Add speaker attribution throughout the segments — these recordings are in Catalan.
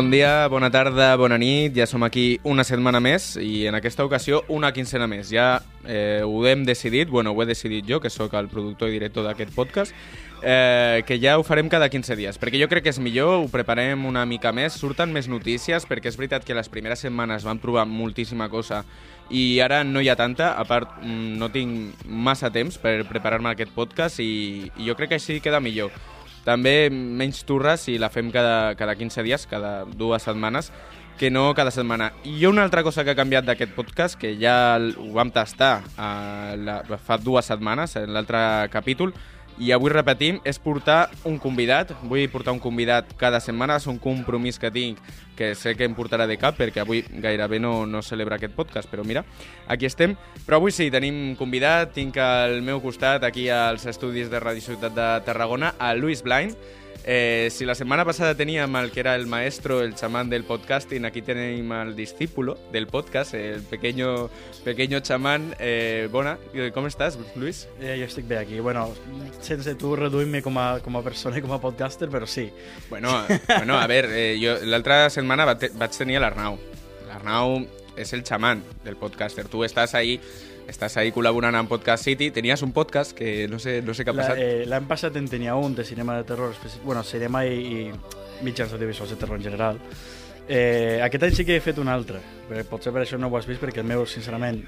Speaker 1: Bon dia, bona tarda, bona nit. Ja som aquí una setmana més i en aquesta ocasió una quincena més. Ja eh, ho hem decidit, bueno, ho he decidit jo, que sóc el productor i director d'aquest podcast, eh, que ja ho farem cada 15 dies, perquè jo crec que és millor, ho preparem una mica més, surten més notícies, perquè és veritat que les primeres setmanes vam provar moltíssima cosa i ara no hi ha tanta, a part mm, no tinc massa temps per preparar-me aquest podcast i, i jo crec que així queda millor. També menys turres si la fem cada, cada 15 dies, cada dues setmanes, que no cada setmana. I una altra cosa que ha canviat d'aquest podcast, que ja ho vam tastar uh, la, fa dues setmanes, en l'altre capítol, i avui repetim, és portar un convidat. Vull portar un convidat cada setmana, és un compromís que tinc que sé que em portarà de cap perquè avui gairebé no, no celebra aquest podcast, però mira, aquí estem. Però avui sí, tenim convidat, tinc al meu costat aquí als estudis de Radio Ciutat de Tarragona a Luis Blind, Eh, si la setmana passada teníem el que era el maestro, el chamán del podcasting, aquí tenim el discípulo del podcast, el pequeño, pequeño chamán. Eh, bona, com estàs, Luis?
Speaker 2: Eh, jo estic bé aquí. Bueno, sense tu reduir-me com, a, com a persona i com a podcaster, però sí.
Speaker 1: Bueno, bueno a veure, eh, jo l'altra setmana vaig tenir l'Arnau. L'Arnau és el chamán del podcaster. Tu estàs ahí estàs ahí col·laborant amb Podcast City. Tenies un podcast que no sé, no sé què ha passat.
Speaker 2: Eh, L'any passat en tenia un de cinema de terror, bueno, cinema i, i mitjans audiovisuals de terror en general. Eh, aquest any sí que he fet un altre, però potser per això no ho has vist, perquè el meu, sincerament,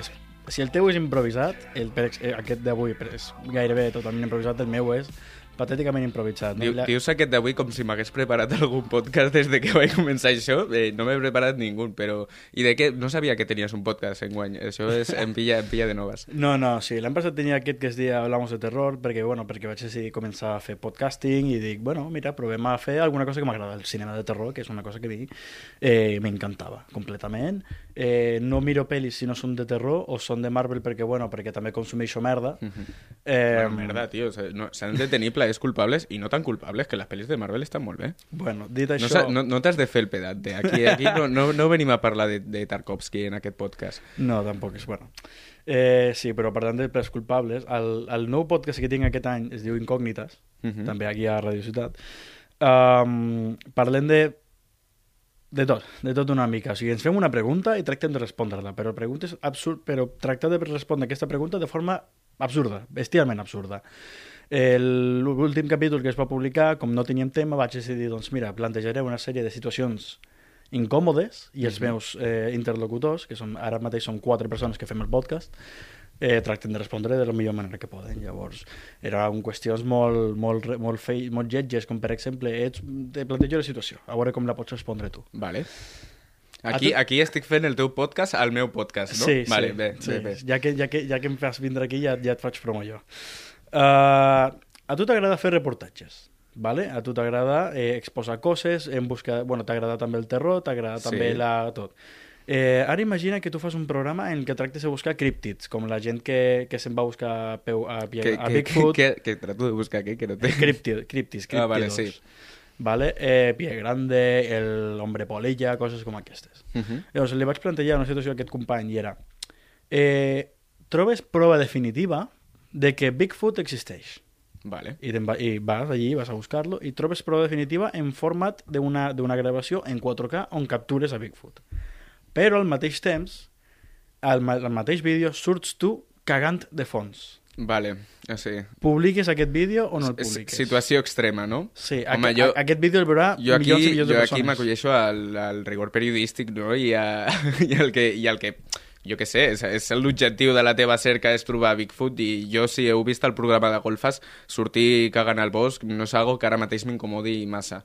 Speaker 2: és, si el teu és improvisat, el, per, eh, aquest d'avui és gairebé totalment improvisat, el meu és patèticament improvisat. No?
Speaker 1: Diu, dius aquest d'avui com si m'hagués preparat algun podcast des de que vaig començar això. Eh, no m'he preparat ningú, però... I de què? No sabia que tenies un podcast en guany. Això és en pilla, en pilla de noves.
Speaker 2: No, no, sí. L'any passat tenia aquest que es deia Hablamos de terror, perquè, bueno, perquè vaig decidir començar a fer podcasting i dic, bueno, mira, provem a fer alguna cosa que m'agrada, el cinema de terror, que és una cosa que a mi eh, m'encantava completament. Eh, no miro pel·lis si no són de terror o són de Marvel perquè, bueno, perquè també consumeixo merda.
Speaker 1: Uh -huh. eh, bueno, merda, tio. S'han de tenir plaers culpables i no tan culpables, que les pel·lis de Marvel estan molt bé.
Speaker 2: Bueno, dit això...
Speaker 1: No, no, no t'has de fer el pedante. Aquí, aquí no, no, no venim a parlar de, de Tarkovsky en aquest podcast.
Speaker 2: No, tampoc és bueno. Eh, sí, però parlant de plaers culpables, el, el nou podcast que tinc aquest any es diu Incògnites, uh -huh. també aquí a Radio Ciutat. Um, parlem de de tot, de tot una mica. O sigui, ens fem una pregunta i tractem de respondre-la, però preguntes absurd, però tractar de respondre aquesta pregunta de forma absurda, bestialment absurda. L'últim capítol que es va publicar, com no teníem tema, vaig decidir, doncs mira, plantejaré una sèrie de situacions incòmodes i els meus eh, interlocutors, que són, ara mateix són quatre persones que fem el podcast, eh, tracten de respondre de la millor manera que poden. Llavors, eren qüestions molt, molt, molt, fei, molt lletges, com per exemple, ets, te plantejo la situació, a veure com la pots respondre tu.
Speaker 1: Vale. Aquí, tu... aquí estic fent el teu podcast al meu podcast, no?
Speaker 2: Sí,
Speaker 1: vale,
Speaker 2: sí.
Speaker 1: bé,
Speaker 2: sí.
Speaker 1: bé, bé.
Speaker 2: Ja, que, ja, que, ja que em fas vindre aquí, ja, ja et faig promo jo. Uh, a tu t'agrada fer reportatges, vale? A tu t'agrada eh, exposar coses, en busca... Bueno, t'agrada també el terror, t'agrada
Speaker 1: Sí.
Speaker 2: també la... tot. Eh, ara imagina que tu fas un programa en què tractes de buscar críptids, com la gent que, que se'n va a buscar a, peu, a,
Speaker 1: Que,
Speaker 2: a
Speaker 1: que,
Speaker 2: Bigfoot.
Speaker 1: que, que trato de buscar aquí, que no té...
Speaker 2: Críptid, críptids, críptidos.
Speaker 1: Ah, vale, sí.
Speaker 2: Vale? Eh, Pie Grande, el Hombre Polilla, coses com aquestes.
Speaker 1: Uh -huh.
Speaker 2: Llavors, li vaig plantejar una situació a aquest company i era eh, trobes prova definitiva de que Bigfoot existeix.
Speaker 1: Vale.
Speaker 2: I, va, I vas allí, vas a buscar-lo, i trobes prova definitiva en format d'una gravació en 4K on captures a Bigfoot. Però al mateix temps, al, ma al mateix vídeo, surts tu cagant de fons.
Speaker 1: Vale, sí.
Speaker 2: Publiques aquest vídeo o no el publiques?
Speaker 1: situació extrema, no?
Speaker 2: Sí,
Speaker 1: Home,
Speaker 2: aqu
Speaker 1: jo-
Speaker 2: aquest vídeo el veurà
Speaker 1: Jo aquí,
Speaker 2: milions i milions de
Speaker 1: jo aquí
Speaker 2: persones.
Speaker 1: m'acolleixo al, al rigor periodístic, no? I, a, i, el que, i el que jo què sé, és, és l'objectiu de la teva cerca és trobar Bigfoot i jo si heu vist el programa de golfes sortir cagant al bosc no és algo que ara mateix m'incomodi massa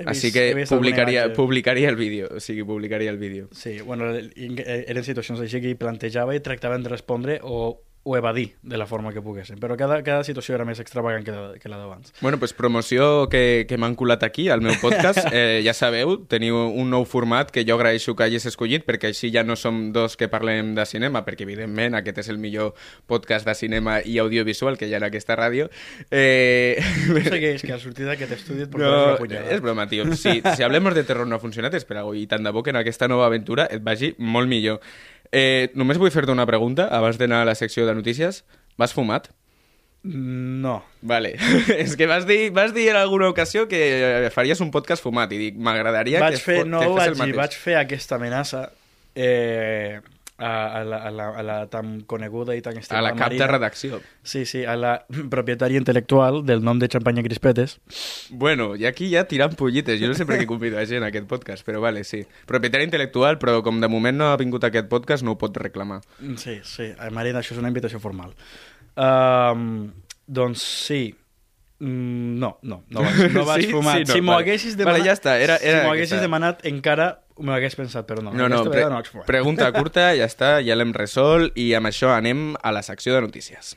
Speaker 2: He
Speaker 1: així
Speaker 2: vist-
Speaker 1: que
Speaker 2: vist
Speaker 1: publicaria, publicaria el vídeo o sigui, publicaria el vídeo.
Speaker 2: Sí, bueno, eren situacions així que plantejava i tractaven de respondre o o evadir de la forma que poguessin. Però cada, cada situació era més extravagant que, la- que la d'abans.
Speaker 1: Bueno, pues promoció que, que m'han colat aquí, al meu podcast. Eh, ja sabeu, teniu un nou format que jo agraeixo que hagis escollit, perquè així ja no som dos que parlem de cinema, perquè evidentment aquest és el millor podcast de cinema i audiovisual que hi ha en aquesta ràdio. Eh...
Speaker 2: No segueix, que al sortir d'aquest estudi et
Speaker 1: No,
Speaker 2: una
Speaker 1: és broma, tio. Si, si hablemos de terror no ha funcionat, és per algo. I tant de bo que en aquesta nova aventura et vagi molt millor. Eh, només vull fer-te una pregunta abans d'anar a la secció de notícies. Vas fumat?
Speaker 2: No.
Speaker 1: Vale. és que vas dir, vas dir en alguna ocasió que eh, faries un podcast fumat i dic, m'agradaria que,
Speaker 2: fer, no
Speaker 1: que
Speaker 2: ho
Speaker 1: fes
Speaker 2: vaig
Speaker 1: el
Speaker 2: dir, vaig fer aquesta amenaça eh, a, a, la, a, la, a la tan coneguda i tan
Speaker 1: A
Speaker 2: estimada
Speaker 1: la cap de
Speaker 2: Marina.
Speaker 1: redacció.
Speaker 2: Sí, sí, a la propietària intel·lectual del nom de Champaña Crispetes.
Speaker 1: Bueno, i aquí ja tirant pollites. Jo no sé per què convido a gent a aquest podcast, però vale, sí. Propietari intel·lectual, però com de moment no ha vingut a aquest podcast, no ho pot reclamar.
Speaker 2: Sí, sí, a Marina, això és una invitació formal. Um, doncs sí, Mm, no, no, no vaig, no vaig
Speaker 1: Sí,
Speaker 2: fumar.
Speaker 1: sí, no,
Speaker 2: si m'ho
Speaker 1: vale.
Speaker 2: haguessis
Speaker 1: Vale,
Speaker 2: demanat,
Speaker 1: ja està, era- era
Speaker 2: si m'ho haguessis demanat encara m'ho hagués pensat, però no.
Speaker 1: No, no, pre
Speaker 2: no vaig
Speaker 1: pregunta curta, ja està, ja l'hem resolt i amb això anem a la secció de notícies.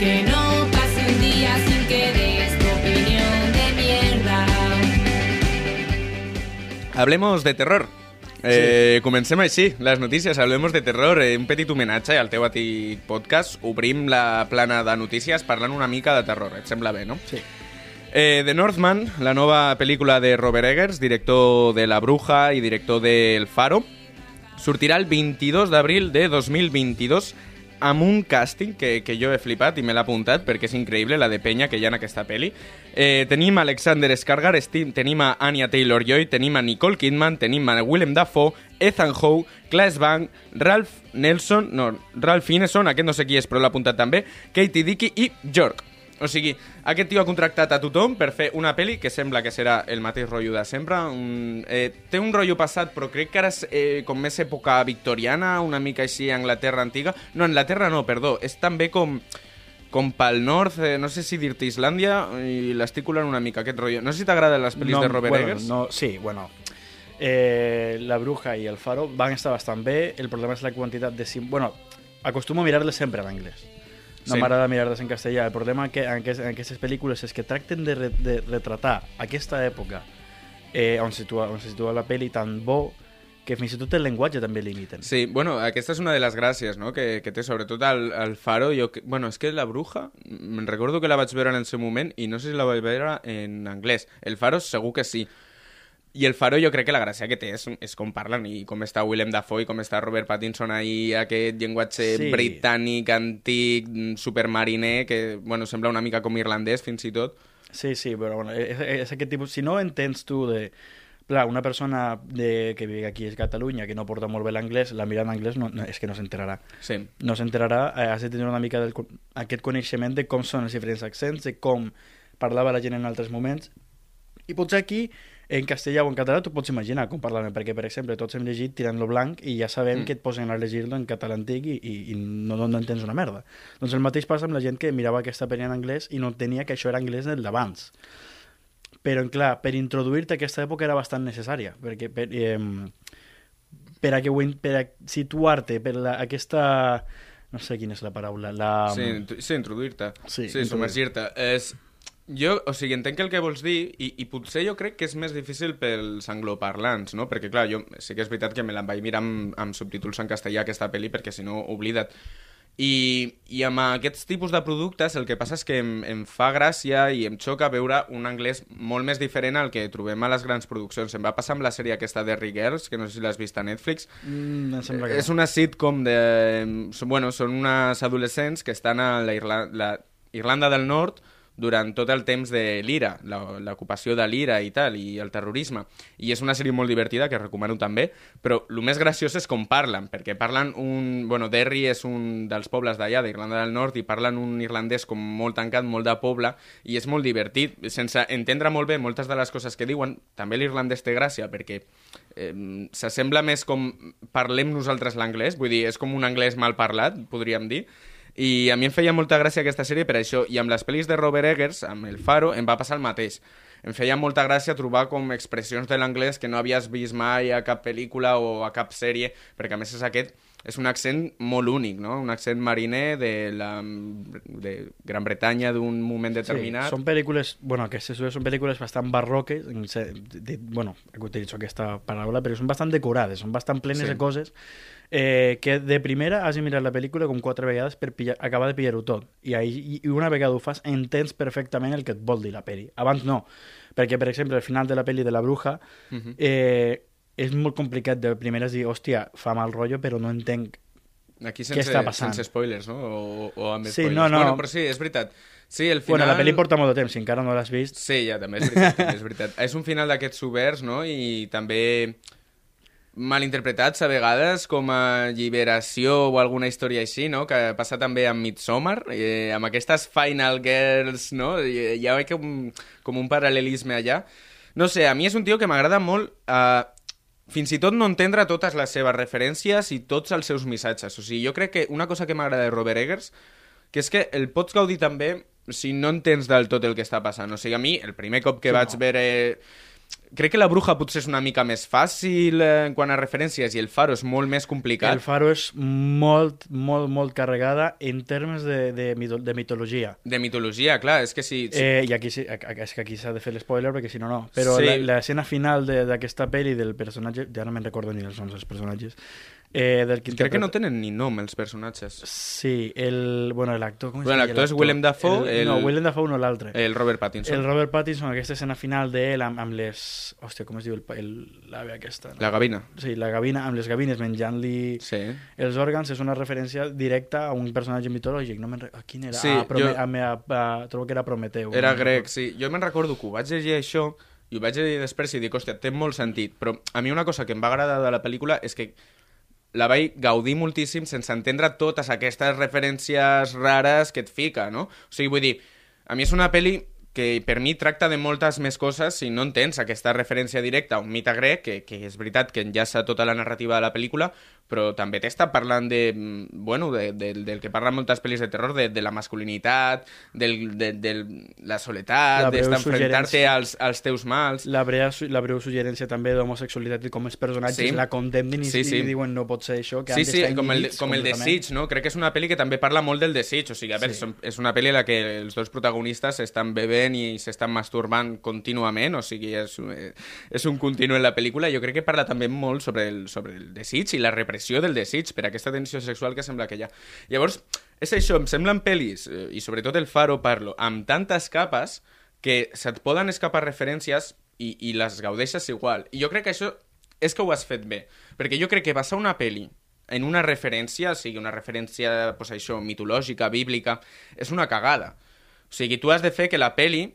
Speaker 3: Que no pase un día sin que des tu opinión de mierda.
Speaker 1: Hablemos de terror. Eh, comencem així, les notícies, hablemos de terror, eh, un petit homenatge al teu antic podcast, obrim la plana de notícies parlant una mica de terror, et sembla bé, no?
Speaker 2: Sí.
Speaker 1: Eh, The Northman, la nova pel·lícula de Robert Eggers, director de La Bruja i director de El Faro, sortirà el 22 d'abril de 2022 amb un càsting que, que he flipat i me l'he apuntat perquè és increïble la de penya que hi ha en aquesta pel·li. Eh, Alexander Skarsgård, tenim a Anya Taylor-Joy, tenim a Nicole Kidman, tenim a Willem Dafoe, Ethan Howe, Claes Bang, Ralph Nelson, no, Ralph Ineson, aquest no sé qui és però l'ha apuntat també, Katie Dickey i York. O sigui, aquest tio ha contractat a tothom per fer una pel·li que sembla que serà el mateix rotllo de sempre. Un, eh, té un rotllo passat, però crec que ara és eh, com més època victoriana, una mica així, Anglaterra antiga. No, Anglaterra no, perdó. És també com com pel nord, eh, no sé si dir-te Islàndia, i l'estic colant una mica, aquest rotllo. No sé si t'agraden les pel·lis de Robert
Speaker 2: bueno,
Speaker 1: Eggers.
Speaker 2: No, sí, bueno. Eh, la Bruja i El Faro van estar bastant bé. El problema és la quantitat de... Sim... Bueno, acostumo a mirar-les sempre en anglès. No
Speaker 1: Sí.
Speaker 2: m'agrada mirar-les en castellà. El problema que en, aquest, en aquestes pel·lícules és que tracten de, re, de retratar aquesta època eh, on, situa, on se situa la pel·li tan bo que fins i tot el llenguatge també limiten.
Speaker 1: Sí, bueno, aquesta és una de les gràcies no? que, que té, sobretot al, al Faro. Jo, que- bueno, és que La Bruja, me'n recordo que la vaig veure en el seu moment i no sé si la vaig veure en anglès. El Faro segur que sí. I el Faro jo crec que la gràcia que té és, és com parlen i com està Willem Dafoe i com està Robert Pattinson ahí, aquest llenguatge
Speaker 2: Sí.
Speaker 1: britànic, antic, supermariner, que bueno, sembla una mica com irlandès fins i tot.
Speaker 2: Sí, sí, però bueno, és, és aquest tipus... Si no entens tu de... Clar, una persona de, que vive aquí a Catalunya que no porta molt bé l'anglès, la mirada en anglès no, no, és que no s'enterarà.
Speaker 1: Sí.
Speaker 2: No s'enterarà, eh, has de tenir una mica del, aquest coneixement de com són els diferents accents, de com parlava la gent en altres moments. I potser aquí, en castellà o en català, tu pots imaginar com parlaven, perquè, per exemple, tots hem llegit Tirant lo blanc i ja sabem
Speaker 1: Mm.
Speaker 2: que et posen a llegir-lo en català antic i, i, i no, no, no entens una merda. Doncs el mateix passa amb la gent que mirava aquesta pel·li en anglès i no entenia que això era anglès del d'abans. Però, clar, per introduir-te a aquesta època era bastant necessària, perquè per, eh, per a, que, per a situar-te per la, aquesta... No sé quina és la paraula. La,
Speaker 1: Sí, introduir-te.
Speaker 2: Sí,
Speaker 1: sí
Speaker 2: introduir.
Speaker 1: submergir-te. És... Jo, o sigui, entenc el que vols dir i, i potser jo crec que és més difícil pels angloparlants, no? Perquè, clar, jo sí que és veritat que me la vaig mirar amb, amb subtítols en castellà aquesta pel·li perquè si no, oblida't. I, I amb aquests tipus de productes el que passa és que em, em fa gràcia i em xoca veure un anglès molt més diferent al que trobem a les grans produccions. Em va passar amb la sèrie aquesta de Girls, que no sé si l'has vist a Netflix,
Speaker 2: Mm, em sembla que
Speaker 1: és
Speaker 2: no.
Speaker 1: una sitcom de... són- Bueno, són unes adolescents que estan a la, Irla... la Irlanda del Nord durant tot el temps de l'IRA, l'ocupació de l'IRA i tal, i el terrorisme. I és una sèrie molt divertida, que recomano també, però el més graciós és com parlen, perquè parlen un... Bueno, Derry és un dels pobles d'allà, d'Irlanda del Nord, i parlen un irlandès com molt tancat, molt de poble, i és molt divertit, sense entendre molt bé moltes de les coses que diuen. També l'irlandès té gràcia, perquè eh, s'assembla més com parlem nosaltres l'anglès, vull dir, és com un anglès mal parlat, podríem dir, i a mi em feia molta gràcia aquesta sèrie per això, i amb les pel·lis de Robert Eggers, amb El Faro, em va passar el mateix. em feia molta gràcia trobar com expressions de l'anglès que no havies vist mai a cap pel·lícula o a cap sèrie, perquè a més és aquest és un accent molt únic, no? Un accent mariner de, la, de Gran Bretanya d'un moment determinat.
Speaker 2: Sí, són pel·lícules, bueno, aquestes dues són pel·lícules bastant barroques, de, de, bueno, utilitzo aquesta paraula, però són bastant decorades, són bastant plenes
Speaker 1: Sí.
Speaker 2: de coses eh, que de primera has de mirar la pel·lícula com quatre vegades per pillar, acabar de pillar-ho tot. I, ahí, I una vegada ho fas, entens perfectament el que et vol dir la pel·li. Abans no, perquè, per exemple, al final de la pel·li de la bruja
Speaker 1: Mhm.
Speaker 2: eh, és molt complicat de primeres dir, hòstia, fa mal rotllo, però no entenc
Speaker 1: Aquí
Speaker 2: Què
Speaker 1: sense,
Speaker 2: està passant?
Speaker 1: sense spoilers, no? O, o amb
Speaker 2: Sí,
Speaker 1: spoilers.
Speaker 2: no, no.
Speaker 1: Bueno, però sí, és veritat. Sí, el final...
Speaker 2: Bueno, la pel·li porta molt de temps, si encara no l'has vist.
Speaker 1: Sí, ja, també és veritat. també és, veritat. és un final d'aquests oberts, no? I també malinterpretats a vegades com a alliberació o alguna història així, no? Que passa també amb Midsommar, eh, amb aquestes Final Girls, no? Hi ha com, com un paral·lelisme allà. No sé, a mi és un tio que m'agrada molt eh, fins i tot no entendre totes les seves referències i tots els seus missatges. O sigui, jo crec que una cosa que m'agrada de Robert Eggers que és que el pots gaudir també si no entens del tot el que està passant. O sigui, a mi, el primer cop que
Speaker 2: Sí,
Speaker 1: vaig
Speaker 2: no.
Speaker 1: veure... Crec que la bruja potser és una mica més fàcil eh, en quant a referències i el faro és molt més complicat.
Speaker 2: El Faro és molt, molt, molt carregada en termes de, de, mito de mitologia.
Speaker 1: De mitologia, clar, és que si...
Speaker 2: Eh, I aquí, és que aquí s'ha de fer l'espoiler perquè si no, no. Però
Speaker 1: Sí.
Speaker 2: l'escena final de- d'aquesta pel·li del personatge, ja no me'n recordo ni els noms dels personatges, eh, del que
Speaker 1: Crec que no tenen ni nom, els personatges.
Speaker 2: Sí, el... Bueno, l'actor... com
Speaker 1: Bueno, l'actor és? Willem Dafoe,
Speaker 2: El, No,
Speaker 1: el-
Speaker 2: Willem Dafoe no, l'altre.
Speaker 1: El Robert Pattinson.
Speaker 2: El Robert Pattinson, aquesta escena final d'ell amb, amb les... Hòstia, com es diu el, pa- el, l'àvia aquesta? No?
Speaker 1: La gavina.
Speaker 2: Sí, la gavina, amb les gavines menjant-li
Speaker 1: Sí.
Speaker 2: els òrgans, és una referència directa a un personatge mitològic. No me'n quin era?
Speaker 1: Sí,
Speaker 2: ah, Prome...
Speaker 1: jo-
Speaker 2: a, a, a, trobo que era Prometeu.
Speaker 1: Era
Speaker 2: no
Speaker 1: grec, sí. Jo me'n recordo que ho vaig llegir això i ho vaig llegir després i dic, hòstia, té molt sentit. Però a mi una cosa que em va agradar de la pel·lícula és que la vaig gaudir moltíssim sense entendre totes aquestes referències rares que et fica, no? O sigui, vull dir, a mi és una pel·li que per mi tracta de moltes més coses si no entens aquesta referència directa a un mite grec, que, que és veritat que enllaça tota la narrativa de la pel·lícula, però també t'està parlant de, mm, bueno, de, de, del que parlen moltes pel·lis de terror, de, de la masculinitat, del, de, de la soledat, d'enfrontar-te als, als teus mals.
Speaker 2: La breu, la breu suggerència també d'homosexualitat i com els personatges
Speaker 1: Sí.
Speaker 2: la condemnen i,
Speaker 1: Sí, sí.
Speaker 2: i diuen no pot ser això, que
Speaker 1: Sí,
Speaker 2: han
Speaker 1: sí, com el, com el desig, no? Crec que és una pel·li que també parla molt del desig. O sigui, a veure,
Speaker 2: Sí.
Speaker 1: és una pel·li en la que els dos protagonistes estan bevent i s'estan masturbant contínuament, o sigui, és, un- és un continu en la pel·lícula. Jo crec que parla també molt sobre el, sobre el desig i la repressió del desig per aquesta tensió sexual que sembla que hi ha. Llavors, és això, em semblen pel·lis, eh, i sobretot el Faro parlo, amb tantes capes que se't poden escapar referències i, i les gaudeixes igual. I jo crec que això és que ho has fet bé. Perquè jo crec que basar una peli en una referència, o sigui, una referència, pues això, mitològica, bíblica, és una cagada. O sigui, tu has de fer que la peli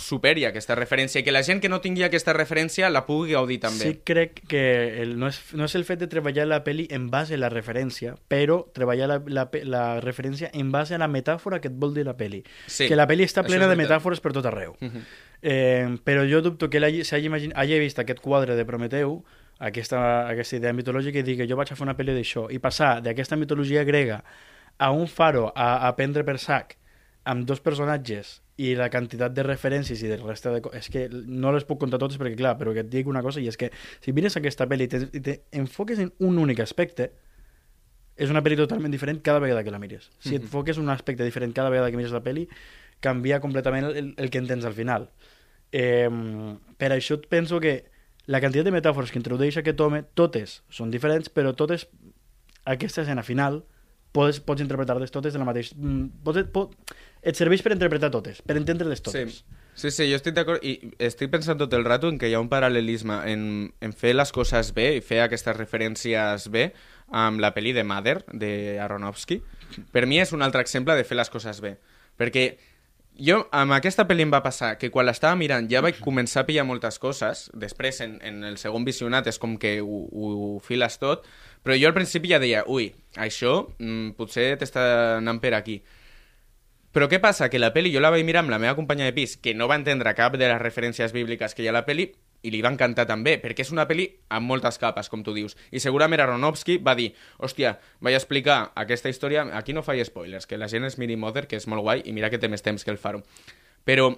Speaker 1: superi aquesta referència i que la gent que no tingui aquesta referència la pugui gaudir també.
Speaker 2: Sí crec que el, no, és, no és el fet de treballar la pel·li en base a la referència, però treballar la, la, la referència en base a la metàfora que et vol dir la pel·li.
Speaker 1: Sí,
Speaker 2: que la pel·li està plena de metàfores per tot arreu.
Speaker 1: Mhm.
Speaker 2: Eh, però jo dubto que ell s'hagi imagin... hagi vist aquest quadre de Prometeu, aquesta, aquesta idea mitològica, i digui jo vaig a fer una pel·li d'això, i passar d'aquesta mitologia grega a un faro a, a prendre per sac amb dos personatges i la quantitat de referències i del resta de... És que no les puc contar totes perquè, clar, però que et dic una cosa, i és que si mires aquesta pel·li i te- i t'enfoques en un únic aspecte, és una pel·li totalment diferent cada vegada que la mires. Si et
Speaker 1: Mhm.
Speaker 2: foques en un aspecte diferent cada vegada que mires la pel·li, canvia completament el, el que entens al final. Eh, per això penso que la quantitat de metàfores que introdueix aquest home, totes són diferents, però totes, aquesta escena final, pots, pots interpretar-les totes de la mateixa... mm, Pots, pot, et serveix per interpretar totes, per entendre-les totes.
Speaker 1: Sí. Sí, sí, jo estic d'acord i estic pensant tot el rato en que hi ha un paral·lelisme en, en fer les coses bé i fer aquestes referències bé amb la pel·li de Mother, de Aronofsky. Per mi és un altre exemple de fer les coses bé. Perquè jo, amb aquesta pel·li em va passar que quan l'estava mirant ja vaig començar a pillar moltes coses, després en, en el segon visionat és com que ho, ho files tot, però jo al principi ja deia, ui, això mm, potser t'està anant per aquí. Però què passa? Que la peli jo la vaig mirar amb la meva companya de pis, que no va entendre cap de les referències bíbliques que hi ha a la peli, i li va encantar també, perquè és una peli amb moltes capes, com tu dius. I segurament Aronofsky va dir, hòstia, vaig explicar aquesta història, aquí no faig spoilers, que la gent es miri Mother, que és molt guai, i mira que té més temps que el Faro. Però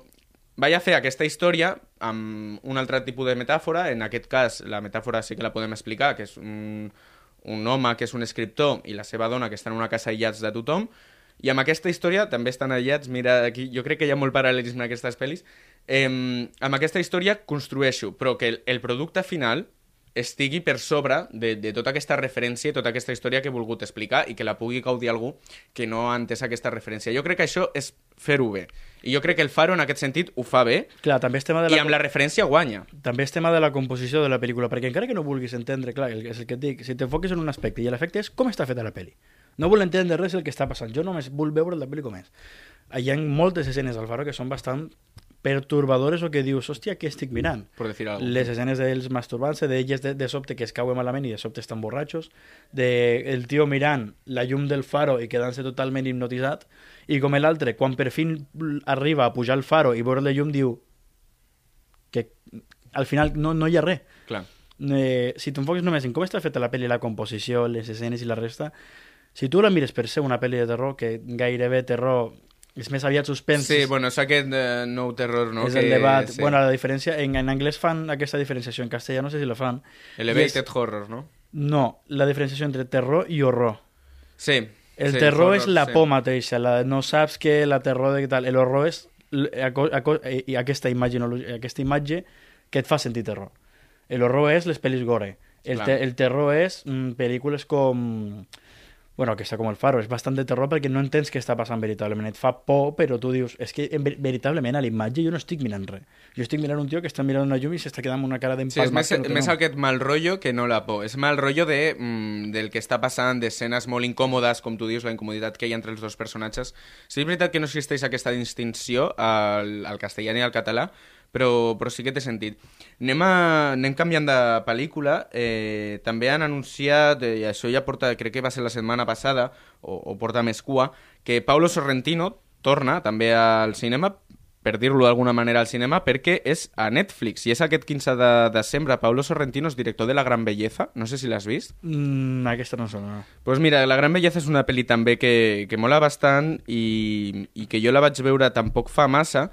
Speaker 1: vaig a fer aquesta història amb un altre tipus de metàfora, en aquest cas la metàfora sí que la podem explicar, que és un, un home que és un escriptor i la seva dona que estan en una casa aïllats de tothom, i amb aquesta història també estan aïllats, mira, aquí jo crec que hi ha molt paral·lelisme en aquestes pel·lis, eh, amb aquesta història construeixo, però que el, el producte final estigui per sobre de, de tota aquesta referència i tota aquesta història que he volgut explicar i que la pugui gaudir algú que no ha entès aquesta referència. Jo crec que això és fer-ho bé. I jo crec que el Faro, en aquest sentit, ho fa bé
Speaker 2: Clar, també és tema de
Speaker 1: i
Speaker 2: la...
Speaker 1: amb la referència guanya.
Speaker 2: també és tema de la composició de la pel·lícula, perquè encara que no vulguis entendre, clar, és el que et dic, si t'enfoques en un aspecte i l'efecte és com està feta la pel·li. No vull entendre res del que està passant, jo només vull veure la pel·li com és. Hi ha moltes escenes al Faro que són bastant pertorbadores o que dius, hòstia, què estic mirant?
Speaker 1: Per dir alguna
Speaker 2: Les escenes d'ells masturbant-se, d'elles de, de sobte que es cauen malament i de sobte estan borratxos, de el tio mirant la llum del faro i quedant-se totalment hipnotitzat, i com l'altre, quan per fin arriba a pujar al faro i veure la llum, diu que al final no, no hi ha res.
Speaker 1: Clar.
Speaker 2: Eh, si t'enfoques només en com està feta la pel·li, la composició, les escenes i la resta, si tu la mires per ser una pel·li de terror, que gairebé terror és més aviat suspens,
Speaker 1: Sí, bueno, és aquest eh, nou terror, no?
Speaker 2: és
Speaker 1: que,
Speaker 2: el debat.
Speaker 1: Sí.
Speaker 2: Bueno, la diferència, en, en anglès fan aquesta diferenciació, en castellà no sé si la fan.
Speaker 1: Elevated
Speaker 2: és-
Speaker 1: horror, no?
Speaker 2: No, la diferenciació entre terror i horror.
Speaker 1: Sí.
Speaker 2: El
Speaker 1: sí,
Speaker 2: terror
Speaker 1: horror,
Speaker 2: és la
Speaker 1: sí.
Speaker 2: por mateixa, la, no saps que la terror de tal. El horror és eh, i aquesta imatge, aquesta imatge que et fa sentir terror. El horror és les pel·lis gore. El, te, el terror és mm, pel·lícules com... Bueno, aquesta com el Faro, és bastant de terror perquè no entens què està passant veritablement. Et fa por, però tu dius, és que en ver- veritablement a la imatge jo no estic mirant res. Jo estic mirant un tio que està mirant una llum i s'està quedant amb una cara
Speaker 1: Sí, és més,
Speaker 2: que no
Speaker 1: més
Speaker 2: nom.
Speaker 1: aquest mal rotllo que no la por. És mal rotllo de, mm, del que està passant, d'escenes molt incòmodes, com tu dius, la incomoditat que hi ha entre els dos personatges. Sí, és veritat que no existeix aquesta distinció al, al castellà ni al català, però, però sí que té sentit. Anem, a, anem canviant de pel·lícula. Eh, també han anunciat, eh, i això ja porta, crec que va ser la setmana passada, o, o porta més cua, que Paulo Sorrentino torna també al cinema per dir-lo d'alguna manera al cinema, perquè és a Netflix, i és aquest 15 de desembre. Paulo Sorrentino és director de La Gran Belleza, no sé si l'has vist.
Speaker 2: Mm, aquesta no sona. No.
Speaker 1: Pues mira, La Gran Belleza és una pel·li també que, que mola bastant i, i que jo la vaig veure tampoc fa massa.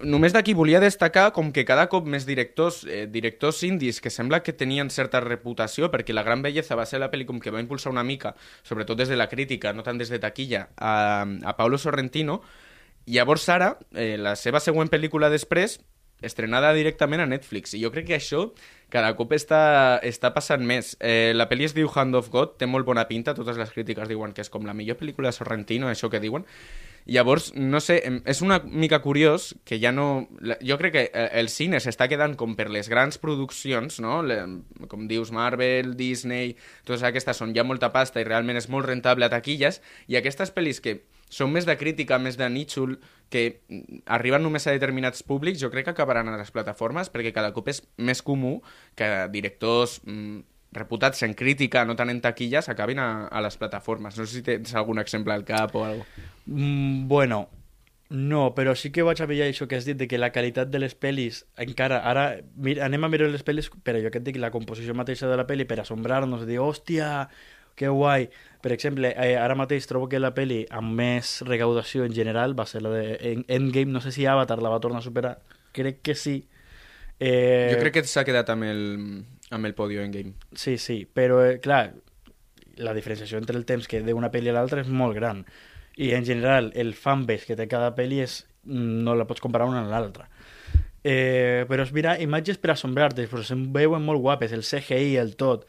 Speaker 1: Només d'aquí volia destacar com que cada cop més directors, eh, directors indis que sembla que tenien certa reputació, perquè La Gran Belleza va ser la pel·li que va impulsar una mica, sobretot des de la crítica, no tant des de taquilla, a, a Paulo Sorrentino, Llavors ara, eh, la seva següent pel·lícula després, estrenada directament a Netflix. I jo crec que això cada cop està, està passant més. Eh, la pel·li es diu Hand of God, té molt bona pinta, totes les crítiques diuen que és com la millor pel·lícula de Sorrentino, això que diuen. Llavors, no sé, és una mica curiós que ja no... Jo crec que eh, el cine s'està quedant com per les grans produccions, no? Le, com dius, Marvel, Disney, totes aquestes són ja molta pasta i realment és molt rentable a taquilles, i aquestes pel·lis que són més de crítica, més de nítxol, que mm, arriben només a determinats públics, jo crec que acabaran a les plataformes, perquè cada cop és més comú que directors mm, reputats en crítica, no tant en taquilles, acabin a, a les plataformes. No sé si tens algun exemple al cap o alguna
Speaker 2: Mm, bueno, no, però sí que vaig a veure això que has dit, de que la qualitat de les pel·lis, encara, ara mira, anem a mirar les pel·lis, per allò que et dic, la composició mateixa de la pel·li, per assombrar-nos, dir, hòstia, que guai. Per exemple, eh, ara mateix trobo que la pel·li amb més recaudació en general va ser la de en- Endgame, no sé si Avatar la va tornar a superar, crec que sí. Eh,
Speaker 1: Jo crec que s'ha quedat amb el, amb el podio en game.
Speaker 2: Sí, sí, però, eh, clar, la diferenciació entre el temps que d'una pel·li a l'altra és molt gran. I, en general, el fanbase que té cada pel·li és, no la pots comparar una amb l'altra. Eh, però és mirar imatges per assombrar-te, però se'n veuen molt guapes, el CGI, el tot.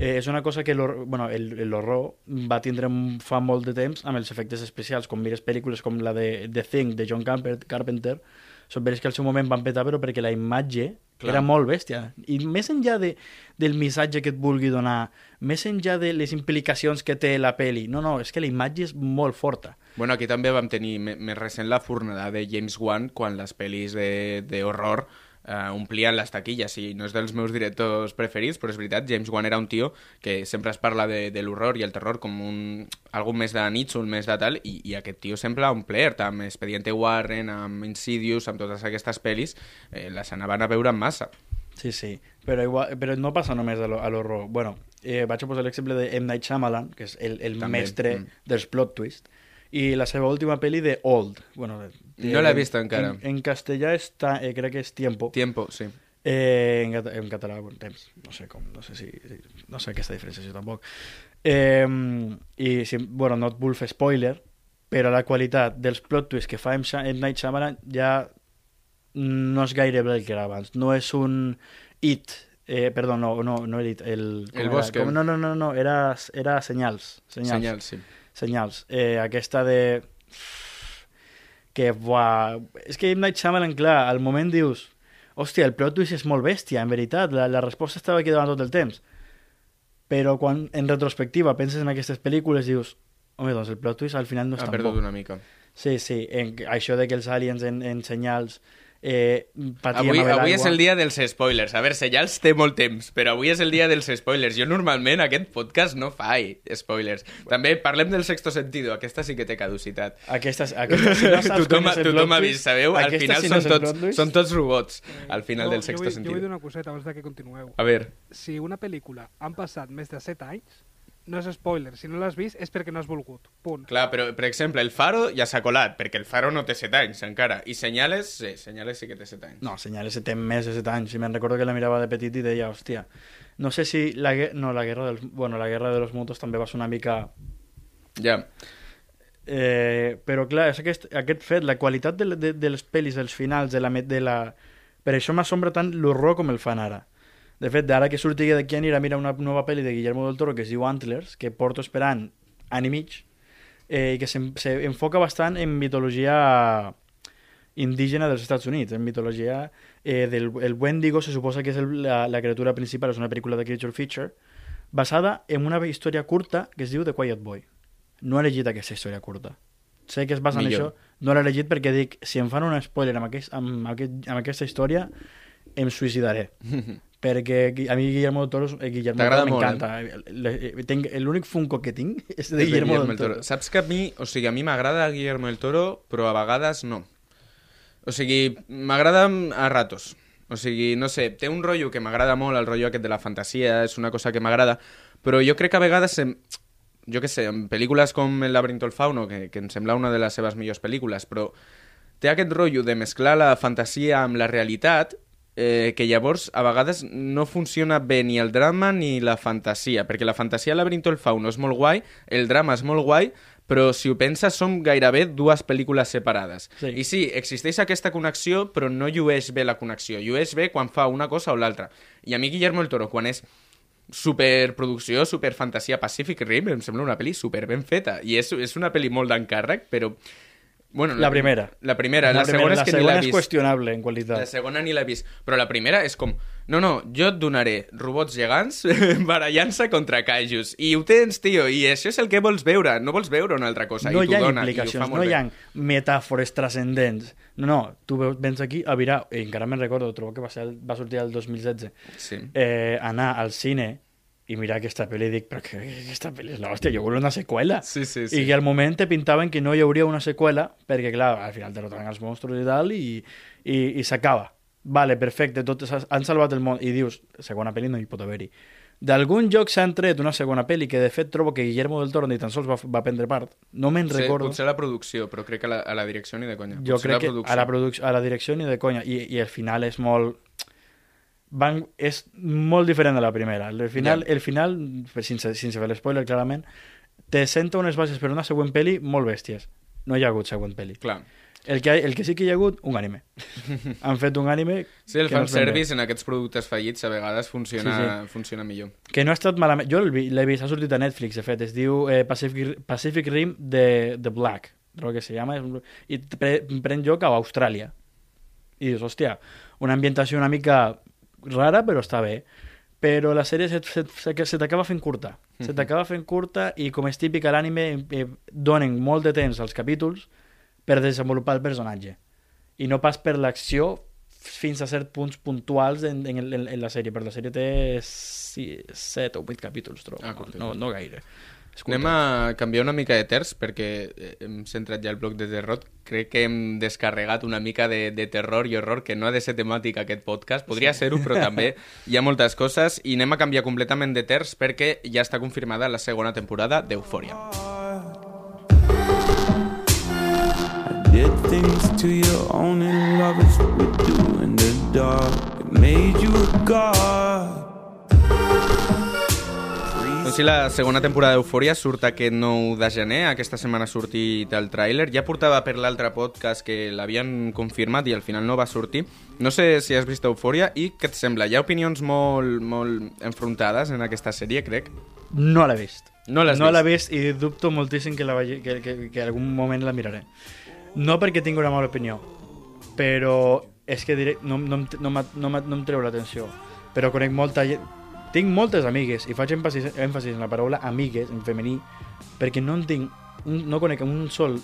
Speaker 2: Eh, és una cosa que l'hor- bueno, el- l'horror va tindre fa molt de temps amb els efectes especials, com mires pel·lícules com la de The Thing, de John Carpenter, són pel·lis que al seu moment van petar, però perquè la imatge
Speaker 1: Clar.
Speaker 2: era molt bèstia. I més enllà de, del missatge que et vulgui donar, més enllà de les implicacions que té la peli, no, no, és que la imatge és molt forta.
Speaker 1: Bueno, aquí també vam tenir més recent la fornada de James Wan quan les pel·lis de, de horror eh, omplien les taquilles i no és dels meus directors preferits, però és veritat, James Wan era un tio que sempre es parla de, de l'horror i el terror com un, algo més de nítxol, més de tal, i, i aquest tio sempre ha omplert amb Expediente Warren, amb Insidious, amb totes aquestes pel·lis, eh, les anaven a veure en massa.
Speaker 2: Sí, sí, però, igual, però no passa només a l'horror. Bueno, eh, vaig a posar l'exemple de M. Night Shyamalan, que és el, el
Speaker 1: També,
Speaker 2: mestre
Speaker 1: mm.
Speaker 2: dels plot twist, i la seva última pel·li de Old. Bueno, de,
Speaker 1: No l'he vist encara.
Speaker 2: En, en castellà està, eh, crec que és Tiempo.
Speaker 1: Tiempo, sí.
Speaker 2: Eh, en, en català, bon temps. No sé com, no sé si... No sé aquesta diferenciació tampoc. Eh, I, si, bueno, no et vull fer spoiler, però la qualitat dels plot twists que fa M. Night Shyamalan ja no és gaire el que era abans. No és un It, eh, perdó, no, no, no It, el... com
Speaker 1: El
Speaker 2: era?
Speaker 1: Bosque.
Speaker 2: Com, no, no, no, no, era, era Senyals. Senyals.
Speaker 1: Senyal, sí.
Speaker 2: Senyals. Eh, aquesta de... Que, buah... És que M. Night Shyamalan, clar, al moment dius... Hòstia, el plot twist és molt bèstia, en veritat. La, la resposta estava aquí davant tot el temps. Però quan, en retrospectiva, penses en aquestes pel·lícules, dius... Home, doncs el plot twist al final no és
Speaker 1: Ha
Speaker 2: tan
Speaker 1: perdut
Speaker 2: bo.
Speaker 1: una mica.
Speaker 2: Sí, sí. En, això de que els aliens en, en senyals eh,
Speaker 1: Avui, avui és el dia dels spoilers. A veure, Senyals té molt temps, però avui és el dia dels spoilers. Jo normalment aquest podcast no faig spoilers. També parlem del sexto sentido. Aquesta sí que té caducitat.
Speaker 2: Aquestes, aquestes, si no saps
Speaker 1: tothom
Speaker 2: és
Speaker 1: tothom ha vist, sabeu? Al
Speaker 2: aquestes,
Speaker 1: final
Speaker 2: si no
Speaker 1: són, tots, són tots robots, al final del
Speaker 4: jo
Speaker 1: sexto
Speaker 4: vull, Jo vull
Speaker 1: sentido.
Speaker 4: dir una coseta abans de que continueu.
Speaker 1: A veure,
Speaker 4: Si una pel·lícula han passat més de 7 anys, no és spoiler. Si no l'has vist és perquè no has volgut. Punt.
Speaker 1: clar, però, per exemple, el Faro ja s'ha colat, perquè el Faro no té 7 anys encara. I Senyales, sí, Senyales sí que té 7 anys.
Speaker 2: No, Senyales té més de 7 anys. I me'n recordo que la mirava de petit i deia, hòstia, no sé si la, no, la guerra dels, bueno, la guerra de los motos també va ser una mica...
Speaker 1: Ja.
Speaker 2: Eh, però clar, és aquest, aquest fet, la qualitat de, de, de les pel·lis, dels finals, de la, de la... Per això m'assombra tant l'horror com el fan ara. De fet, ara que surti d'aquí anirà a mirar una nova pel·li de Guillermo del Toro que es diu Antlers, que porto esperant any i mig, eh, i que s'enfoca bastant en mitologia indígena dels Estats Units, en mitologia eh, del el Wendigo se suposa que és el, la, la criatura principal, és una pel·lícula de Creature Feature, basada en una història curta que es diu The Quiet Boy. No he llegit aquesta història curta. Sé que es basa en
Speaker 1: Millor.
Speaker 2: això, no l'he llegit perquè dic, si em fan un spoiler amb, aquest, amb, aquest, amb aquesta història, em suïcidaré. perquè a mi Guillermo del Toro, eh, Guillermo del Toro m'encanta. Eh? eh, Tinc- L'únic Funko que tinc és de
Speaker 1: de
Speaker 2: Guillermo, del Toro.
Speaker 1: Saps que a mi, o sigui, a mi m'agrada Guillermo del Toro, però a vegades no. O sigui, m'agrada a ratos. O sigui, no sé, té un rotllo que m'agrada molt, el rotllo aquest de la fantasia, és una cosa que m'agrada, però jo crec que a vegades, em, jo què sé, en pel·lícules com El laberinto del fauno, que, que em sembla una de les seves millors pel·lícules, però té aquest rotllo de mesclar la fantasia amb la realitat eh, que llavors a vegades no funciona bé ni el drama ni la fantasia, perquè la fantasia laberinto del fauno és molt guai, el drama és molt guai, però si ho penses són gairebé dues pel·lícules separades.
Speaker 2: Sí.
Speaker 1: I sí, existeix aquesta connexió, però no llueix bé la connexió. Llueix bé quan fa una cosa o l'altra. I a mi Guillermo el Toro, quan és superproducció, superfantasia Pacific Rim, em sembla una pel·li super ben feta. I és, és una pel·li molt d'encàrrec, però... Bueno,
Speaker 2: La primera.
Speaker 1: La primera. La,
Speaker 2: La, primera,
Speaker 1: segona és
Speaker 2: la
Speaker 1: que ni
Speaker 2: segona
Speaker 1: l'he
Speaker 2: és qüestionable en qualitat.
Speaker 1: La segona ni l'he vist. Però la primera és com... No, no, jo et donaré robots gegants barallant-se contra kaijus. I ho tens, tio, i això és el que vols veure. No vols veure una altra cosa.
Speaker 2: no
Speaker 1: I
Speaker 2: hi ha
Speaker 1: dona,
Speaker 2: implicacions, no hi ha metàfores transcendents. No, no, tu vens aquí a mirar, i encara me'n recordo, trobo que va, ser, va sortir el 2016,
Speaker 1: Sí.
Speaker 2: eh, anar al cine i mirar aquesta pel·li i dic, però que aquesta pel·li és l'hòstia, jo vull una seqüela.
Speaker 1: Sí, sí, sí.
Speaker 2: I que al moment te pintaven que no hi hauria una seqüela, perquè, clar, al final derrotaran els monstruos i tal, i, i, i s'acaba. Vale, perfecte, tot, han salvat el món. I dius, segona pel·li no hi pot haver-hi. D'algun joc s'han tret una segona pel·li que, de fet, trobo que Guillermo del Toro ni tan sols va, va prendre part. No me'n
Speaker 1: Potser,
Speaker 2: recordo.
Speaker 1: potser la producció, però crec que a la, a la direcció ni de conya.
Speaker 2: Jo
Speaker 1: Potser
Speaker 2: crec que
Speaker 1: producció.
Speaker 2: a la, produc- a la direcció ni de conya. I, i el final és molt... Van, és molt diferent de la primera. El final,
Speaker 1: Ja.
Speaker 2: el final sense, sense fer l'espoiler, clarament, te senta unes bases per una següent pel·li molt bèsties. No hi ha hagut següent pel·li.
Speaker 1: Clar.
Speaker 2: El que, el que sí que hi ha hagut, un anime. Han fet un anime
Speaker 1: Sí, el
Speaker 2: no
Speaker 1: fanservice en aquests productes fallits a vegades funciona,
Speaker 2: Sí,
Speaker 1: funciona millor.
Speaker 2: Que no ha estat malament. Jo l'he vi- l'he vist, ha sortit a Netflix, de fet. Es diu eh, Pacific, Pacific Rim de The Black, creo que se llama. I pre, pren lloc a Austràlia. I dius, hòstia, una ambientació una mica rara, però està bé. Però la sèrie se, se, se, se t'acaba fent curta. Se t'acaba fent curta i, com és típic a l'anime, eh, donen molt de temps als capítols per desenvolupar el personatge. I no pas per l'acció fins a cert punts puntuals en, en, en, en la sèrie. Però la sèrie té 7 o 8 capítols, trobo.
Speaker 1: Ah,
Speaker 2: no, no gaire. És
Speaker 1: Anem a canviar una mica de terç perquè eh, hem centrat ja el bloc de terror. Crec que hem descarregat una mica de, de terror i horror que no ha de ser temàtica aquest podcast. Podria sí. ser-ho, però també hi ha moltes coses i anem a canviar completament de terç perquè ja està confirmada la segona temporada d'Eufòria.
Speaker 5: things to your only lovers would do in the dark. It made you a god.
Speaker 1: Doncs sí, la segona temporada d'Eufòria surt aquest 9 de gener. Aquesta setmana ha sortit el tràiler. Ja portava per l'altre podcast que l'havien confirmat i al final no va sortir. No sé si has vist Eufòria i què et sembla? Hi ha opinions molt, molt enfrontades en aquesta sèrie, crec.
Speaker 2: No l'he vist.
Speaker 1: No l'has
Speaker 2: no
Speaker 1: vist?
Speaker 2: l'he vist i dubto moltíssim que, la vegi, que, que, que algun moment la miraré. No perquè tingui una mala opinió, però és que diré, no, no, no, no, m'ha- no em treu l'atenció. Però conec molta gent... Tinc moltes amigues, i faig èmfasis, èmfasis en la paraula amigues, en femení, perquè no en tinc, un, no conec un sol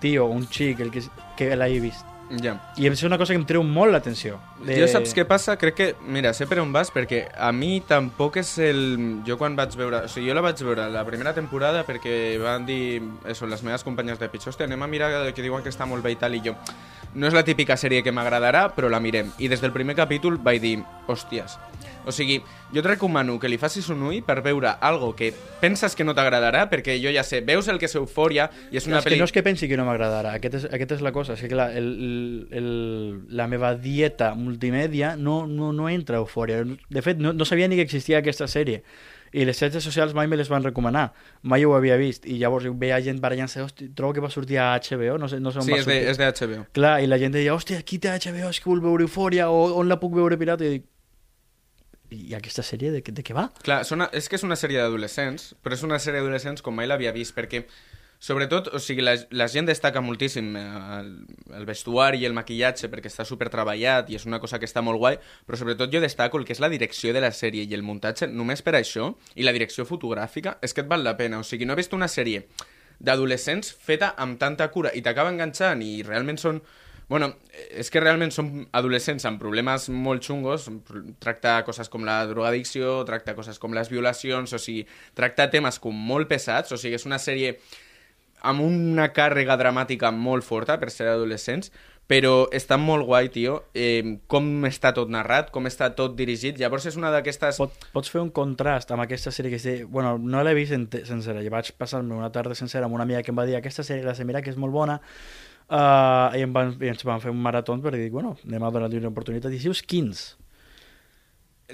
Speaker 2: tio o un xic el que, que l'hagi vist.
Speaker 1: Ja.
Speaker 2: I és una cosa que em treu molt l'atenció.
Speaker 1: De... Jo saps què passa? Crec que, mira, sé per on vas, perquè a mi tampoc és el... Jo quan vaig veure... O sigui, jo la vaig veure la primera temporada perquè van dir... Eso, les meves companyes de pitjor, hòstia, anem a mirar que diuen que està molt bé i tal, i jo... No és la típica sèrie que m'agradarà, però la mirem. I des del primer capítol vaig dir, hòsties... O sigui, jo et recomano que li facis un ull per veure algo que penses que no t'agradarà, perquè jo ja sé, veus el que és Eufòria i és una
Speaker 2: és que
Speaker 1: pel·li...
Speaker 2: no és que pensi que no m'agradarà, aquest és, aquest és la cosa, és que clar, el, el, la meva dieta multimèdia no, no, no entra a eufòria. De fet, no, no sabia ni que existia aquesta sèrie. I les xarxes socials mai me les van recomanar. Mai ho havia vist. I llavors veia gent barallant-se, "Hosti, trobo que va sortir a HBO, no sé, no sé on
Speaker 1: Sí,
Speaker 2: va
Speaker 1: és de,
Speaker 2: sortir.
Speaker 1: és de HBO.
Speaker 2: Clar, i la gent deia, hòstia, qui té HBO, és que vol veure Eufòria, o on la puc veure pirata? I dic, i aquesta sèrie de, de què va?
Speaker 1: Clar, són, és que és una sèrie d'adolescents, però és una sèrie d'adolescents com mai l'havia vist, perquè sobretot, o sigui, la, la gent destaca moltíssim eh, el, el vestuari i el maquillatge perquè està super treballat i és una cosa que està molt guai, però sobretot jo destaco el que és la direcció de la sèrie i el muntatge, només per això, i la direcció fotogràfica, és que et val la pena. O sigui, no he vist una sèrie d'adolescents feta amb tanta cura i t'acaba enganxant i realment són Bueno, és que realment són adolescents amb problemes molt xungos, tracta coses com la drogadicció, tracta coses com les violacions, o sigui, tracta temes com molt pesats, o sigui, és una sèrie amb una càrrega dramàtica molt forta per ser adolescents, però està molt guai, tio, eh, com està tot narrat, com està tot dirigit, llavors és una d'aquestes...
Speaker 2: Pot, pots fer un contrast amb aquesta sèrie que es diu... Bueno, no l'he vist sencera, jo vaig passar-me una tarda sencera amb una amiga que em va dir aquesta sèrie la sé mirar que és molt bona uh, i, em van, i ens van fer un marató per dir, bueno, anem a donar-li una oportunitat i si us 15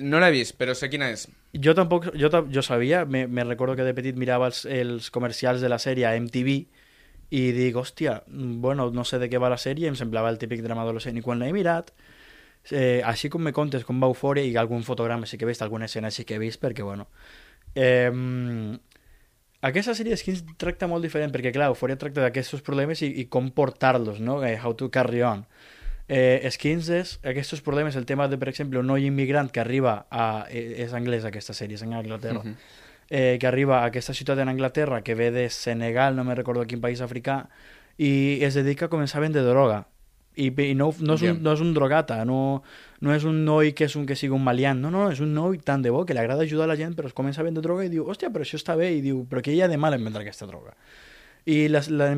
Speaker 1: No l'he vist, però sé quina és.
Speaker 2: jo tampoc, jo, jo sabia, me, me recordo que de petit mirava els, els comercials de la sèrie a MTV i dic, hòstia, bueno, no sé de què va la sèrie, em semblava el típic drama adolescent i quan l'he mirat eh, així com me contes com va Eufòria i algun fotograma sí que he vist, alguna escena sí que he vist perquè, bueno eh, aquesta sèrie de skins tracta molt diferent perquè, clar, Eufòria tracta d'aquests problemes i, i com portar-los, no? Eh, how to carry on Eh, skins és aquests problemes, el tema de, per exemple, un noi immigrant que arriba a... eh, és anglès aquesta sèrie, és en Anglaterra.
Speaker 1: Mhm.
Speaker 2: eh, que arriba a aquesta ciutat en Anglaterra, que ve de Senegal, no me recordo quin país africà, i es dedica a començar a vendre droga. I, i no, no, és un,
Speaker 1: Ja.
Speaker 2: no és un drogata, no, no és un noi que, és un, que sigui un maliant, no, no, és un noi tan de bo que li agrada ajudar a la gent, però es comença a vendre droga i diu, hòstia, però això està bé, i diu, però què hi ha de mal en vendre aquesta droga? I la, la,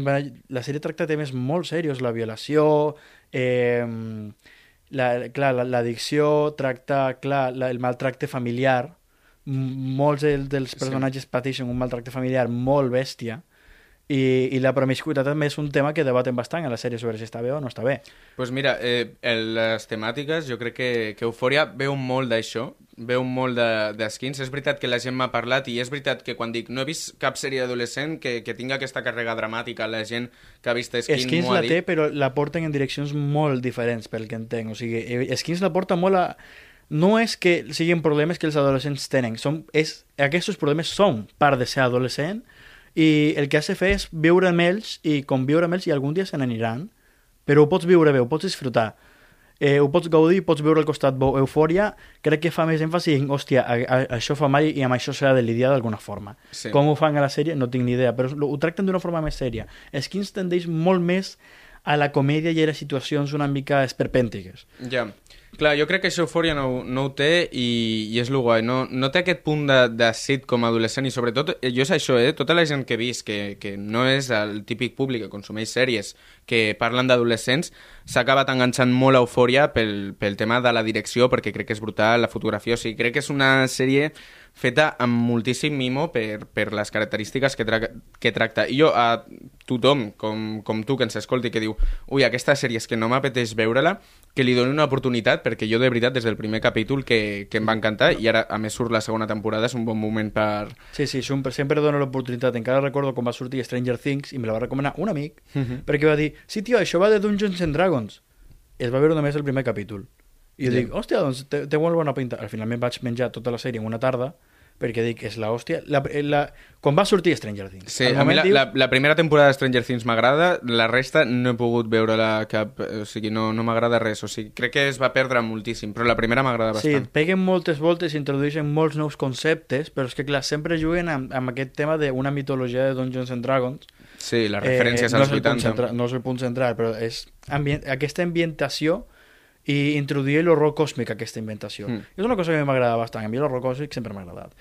Speaker 2: la sèrie tracta temes molt serios, la violació, eh, la, clar, la- l'addicció, tracta, clar, la, el maltracte familiar, molts del, dels
Speaker 1: Sí.
Speaker 2: personatges pateixen un maltracte familiar molt bèstia, i, i la promiscuitat també és un tema que debaten bastant a la sèrie sobre si està bé o no està bé.
Speaker 1: pues mira, eh, el, les temàtiques, jo crec que, que Eufòria veu molt d'això, veu molt de, de skins. És veritat que la gent m'ha parlat i és veritat que quan dic no he vist cap sèrie adolescent que, que tinga aquesta càrrega dramàtica, la gent que ha vist Skins,
Speaker 2: Skins la té,
Speaker 1: dit.
Speaker 2: però la porten en direccions molt diferents, pel que entenc. O sigui, eh, Skins la porta molt a... No és que siguin problemes que els adolescents tenen, són, és, aquests problemes són part de ser adolescent i el que has de fer és viure amb ells i conviure amb ells i algun dia se n'aniran, però ho pots viure bé, ho pots disfrutar. Eh, ho pots gaudir, pots veure al costat bo. Eufòria crec que fa més èmfasi en, hòstia, a, a, això fa mal i amb això s'ha de lidiar d'alguna forma.
Speaker 1: Sí.
Speaker 2: Com ho fan a la sèrie no tinc ni idea, però ho tracten d'una forma més sèria. Skins tendeix molt més a la comèdia i a les situacions una mica esperpèntiques.
Speaker 1: Ja. Clar, jo crec que això Eufòria no, no ho té i, i és lo guai. No, no té aquest punt de, de sitcom adolescent i sobretot, eh, jo és això, eh? Tota la gent que he vist que, que no és el típic públic que consumeix sèries que parlen d'adolescents s'ha acabat enganxant molt a Eufòria pel, pel tema de la direcció perquè crec que és brutal, la fotografia, o sigui, crec que és una sèrie feta amb moltíssim mimo per, per les característiques que, tra que tracta. I jo, a tothom, com, com tu, que ens escolti, que diu ui, aquesta sèrie és que no m'apeteix veure-la, que li doni una oportunitat, perquè jo de veritat des del primer capítol que, que em va encantar i ara a més surt la segona temporada, és un bon moment per...
Speaker 2: Sí, sí, sempre, sempre dono l'oportunitat. Encara recordo quan va sortir Stranger Things i me la va recomanar un amic,
Speaker 1: Mhm.
Speaker 2: perquè va dir, sí, tio, això va de Dungeons and Dragons. Es va veure només el primer capítol. I
Speaker 1: Ja.
Speaker 2: dic, hòstia, doncs té, té molt bona pinta. Al final me'n vaig menjar tota la sèrie en una tarda, perquè dic, és la hòstia. La, la, quan va sortir Stranger Things.
Speaker 1: Sí, a mi la,
Speaker 2: diu-
Speaker 1: la, la primera temporada de Stranger Things m'agrada, la resta no he pogut veure-la cap... O sigui, no, no m'agrada res. O sigui, crec que es va perdre moltíssim, però la primera m'agrada
Speaker 2: Sí,
Speaker 1: bastant.
Speaker 2: peguen moltes voltes i introdueixen molts nous conceptes, però és que, clar, sempre juguen amb, amb aquest tema d'una mitologia de Dungeons and Dragons.
Speaker 1: Sí, les referències
Speaker 2: Eh, no
Speaker 1: als
Speaker 2: punt
Speaker 1: 80.
Speaker 2: central, no és el punt central, però és ambient, aquesta ambientació i introduir l'horror còsmic a aquesta inventació.
Speaker 1: Mm.
Speaker 2: És una cosa que m'agrada bastant. A mi l'horror còsmic sempre m'ha agradat.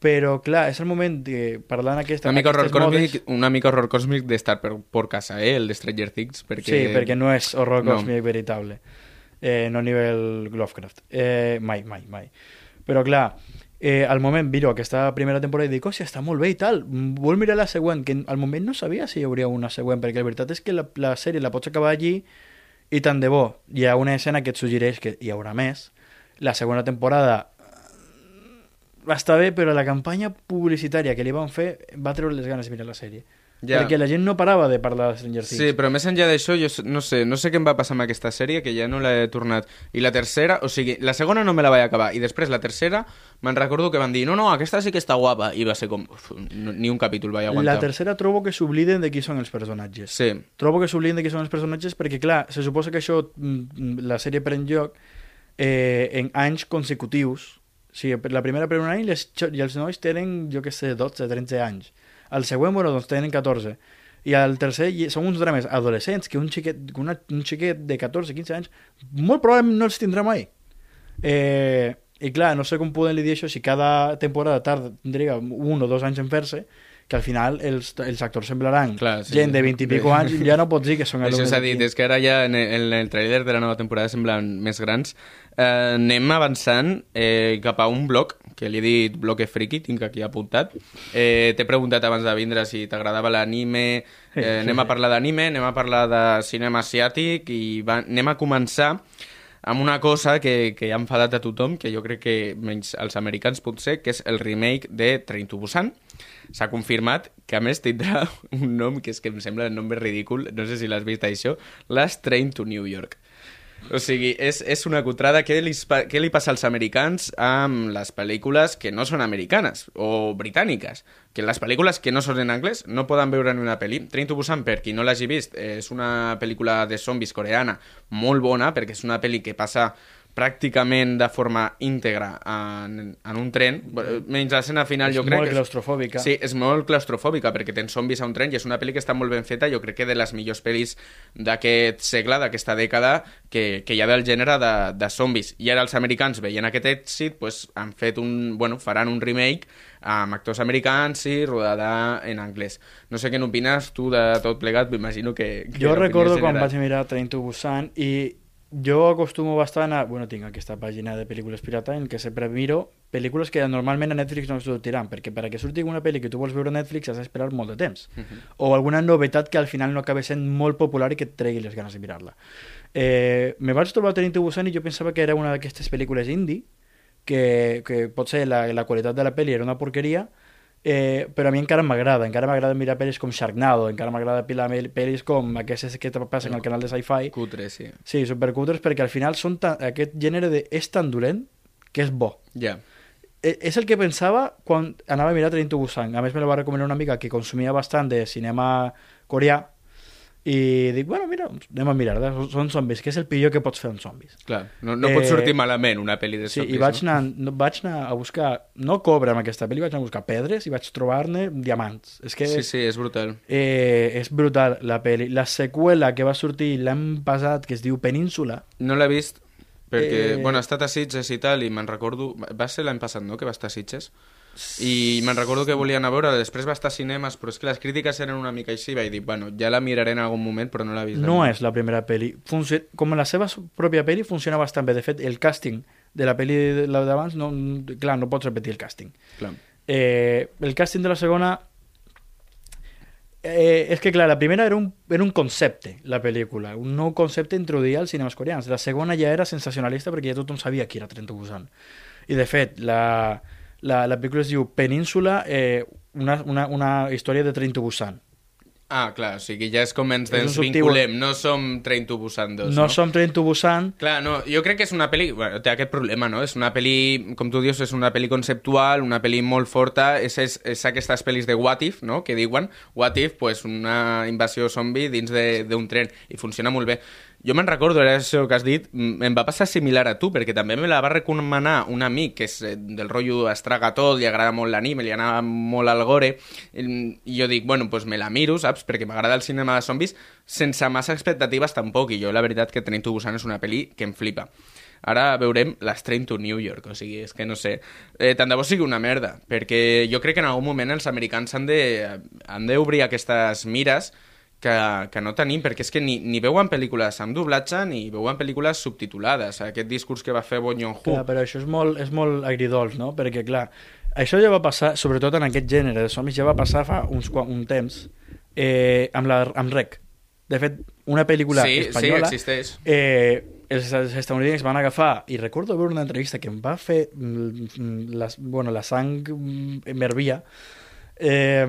Speaker 2: Però, clar, és el moment de parlar en aquesta...
Speaker 1: Una mica horror
Speaker 2: aquestes modes-
Speaker 1: còsmic, una mica horror còsmic d'estar per, per casa, eh, el de Stranger Things, perquè...
Speaker 2: Sí, perquè no és horror
Speaker 1: No.
Speaker 2: còsmic veritable. Eh, no a nivell Lovecraft. Eh, mai, mai, mai. Però, clar, eh, al moment miro aquesta primera temporada i dic, hòstia, està molt bé i tal, mm, vol mirar la següent, que al moment no sabia si hi hauria una següent, perquè la veritat és que la, la sèrie la pots acabar allí i tant de bo. Hi ha una escena que et suggereix que hi haurà més. La segona temporada eh, va estar bé, però la campanya publicitària que li van fer va treure les ganes de mirar la sèrie.
Speaker 1: Ja.
Speaker 2: Perquè la gent no parava de parlar de Stranger Things.
Speaker 1: Sí, però més enllà d'això, jo no sé, no sé què em va passar amb aquesta sèrie, que ja no l'he tornat. I la tercera, o sigui, la segona no me la vaig acabar, i després la tercera, me'n recordo que van dir, no, no, aquesta sí que està guapa, i va ser com, uf, no, ni un capítol vaig aguantar.
Speaker 2: La tercera trobo que s'obliden de qui són els personatges.
Speaker 1: Sí,
Speaker 2: Trobo que s'obliden de qui són els personatges perquè, clar, se suposa que això, mm, la sèrie pren lloc eh, en anys consecutius. O sigui, la primera per un any les, xo- i els nois tenen, jo que sé, 12, 13 anys. El següent, bueno, doncs tenen 14. I el tercer són uns drames adolescents que un xiquet, que una, un xiquet de 14, 15 anys molt probablement no els tindrà mai. Eh, I clar, no sé com poden li dir això si cada temporada tarda, tindria un o dos anys en fer-se, que al final els, els actors semblaran
Speaker 1: Clar, sí.
Speaker 2: gent de 20 i pico anys, ja no pots dir que són
Speaker 1: Això s'ha dit,
Speaker 2: 15.
Speaker 1: és que ara ja en el, en el trailer de la nova temporada semblen més grans. Eh, anem avançant eh, cap a un bloc, que li he dit bloque friki, tinc aquí apuntat. Eh, T'he preguntat abans de vindre si t'agradava l'anime, eh, anem a parlar d'anime, anem a parlar de cinema asiàtic i va, anem a començar amb una cosa que, que ha enfadat a tothom, que jo crec que menys els americans potser, que és el remake de Train to Busan. S'ha confirmat que a més tindrà un nom que és que em sembla el nom ridícul, no sé si l'has vist això, Last Train to New York. O sigui, és, és una cutrada. Què li, què li passa als americans amb les pel·lícules que no són americanes o britàniques? Que les pel·lícules que no són en anglès no poden veure ni una pel·li. Train to Busan, per qui no l'hagi vist, és una pel·lícula de zombis coreana molt bona, perquè és una pel·li que passa pràcticament de forma íntegra en, en un tren, menys l'escena final
Speaker 2: És
Speaker 1: jo crec
Speaker 2: molt
Speaker 1: que
Speaker 2: claustrofòbica.
Speaker 1: Sí, és molt claustrofòbica perquè tens zombis a un tren i és una pel·li que està molt ben feta, jo crec que de les millors pel·lis d'aquest segle, d'aquesta dècada que, que hi ha del gènere de, de zombis. I ara els americans veient aquest èxit pues, han fet un, bueno, faran un remake amb actors americans i rodada en anglès. No sé què n'opines tu de tot plegat, m'imagino que, que
Speaker 2: Jo recordo
Speaker 1: és
Speaker 2: quan vaig mirar Train to Busan i jo acostumo bastant a... Bueno, tinc aquesta pàgina de pel·lícules pirata en què sempre miro pel·lícules que normalment a Netflix no sortiran, perquè per a que surti una pel·li que tu vols veure a Netflix has d'esperar molt de temps. O alguna novetat que al final no acabi sent molt popular i que et tregui les ganes de mirar-la. Eh, me vaig trobar Train to Busan i jo pensava que era una d'aquestes pel·lícules indie, que, que potser la, la qualitat de la pel·li era una porqueria, Eh, però a mi encara m'agrada, encara m'agrada mirar pel·lis com Sharknado, encara m'agrada pilar pel·lis com aquestes que passen al canal de Sci-Fi.
Speaker 1: Cutre, sí.
Speaker 2: Sí, supercutres, perquè al final són tan, aquest gènere de és tan dolent que és bo.
Speaker 1: Ja.
Speaker 2: Eh, és el que pensava quan anava a mirar Train to Busan. A més, me la va recomanar una amiga que consumia bastant de cinema coreà i dic, bueno, mira, anem a mirar, són, zombis, que és el pitjor que pots fer amb zombis.
Speaker 1: Clar, no, no
Speaker 2: Eh,
Speaker 1: pot sortir malament una pel·li de
Speaker 2: Sí,
Speaker 1: zombis,
Speaker 2: i vaig anar, no, vaig anar a buscar, no cobre amb aquesta pel·li, vaig anar a buscar pedres i vaig trobar-ne diamants. És que
Speaker 1: Sí, sí, és brutal.
Speaker 2: Eh, és brutal la pel·li. La seqüela que va sortir l'any passat, que es diu Península,
Speaker 1: No l'he vist, perquè,
Speaker 2: Eh,
Speaker 1: bueno, ha estat a Sitges i tal, i me'n recordo... Va ser l'any passat, no?, que va estar a Sitges. I me'n recordo que volia anar a veure, després va estar a cinemes, però és que les crítiques eren una mica així, vaig dir, bueno, ja la miraré en algun moment, però no l'he vist.
Speaker 2: no és la primera pel·li. Funci com la seva pròpia pel·li funciona bastant bé. De fet, el càsting de la pel·li d'abans, no, clar, no pots repetir el càsting.
Speaker 1: Clar.
Speaker 2: Eh, el càsting de la segona Eh, és que, clar, la primera era un, era un concepte, la pel·lícula, un nou concepte introduït als cinemes coreans. La segona ja era sensacionalista perquè ja tothom sabia qui era Tren to Busan. I, de fet, la, la, la pel·lícula es diu Península, eh, una, una, una història de Tren to Busan.
Speaker 1: Ah, clar, o sigui, ja és com ens desvinculem, no som Train to Busan 2,
Speaker 2: No,
Speaker 1: no?
Speaker 2: som Tren to Busan,
Speaker 1: Clar, no, jo crec que és una pel·li... Bueno, té aquest problema, no? És una pel·li, com tu dius, és una pel·li conceptual, una pel·li molt forta, és, és, és aquestes pel·lis de What If, no?, que diuen What If, pues, una invasió zombi dins de- d'un tren, i funciona molt bé. Jo me'n recordo, era això que has dit, m- em va passar similar a tu, perquè també me la va recomanar un amic que és eh, del rotllo estraga tot, li agrada molt l'anime, li anava molt al gore, i jo dic, bueno, pues me la miro, saps?, perquè m'agrada el cinema de zombis, sense massa expectatives tampoc, i jo la veritat que Train to Busan és una pel·li que em flipa. Ara veurem les Train to New York, o sigui, és que no sé. Eh, tant de bo sigui una merda, perquè jo crec que en algun moment els americans han de, han d'obrir aquestes mires que, que no tenim, perquè és que ni, ni veuen pel·lícules amb doblatge ni veuen pel·lícules subtitulades. Aquest discurs que va fer Bon Joon-ho.
Speaker 2: Clar, però això és molt, és molt agridols, no? Perquè, clar, això ja va passar, sobretot en aquest gènere de zombis, ja va passar fa uns, un temps eh, amb, la, amb Rec. De fet, una pel·lícula
Speaker 1: Sí, sí,
Speaker 2: espanyola...
Speaker 1: existeix.
Speaker 2: Eh, els, els estadounidencs van agafar, i recordo veure una entrevista que em va fer mm, mm, la, bueno, la sang mm, em hervia, eh,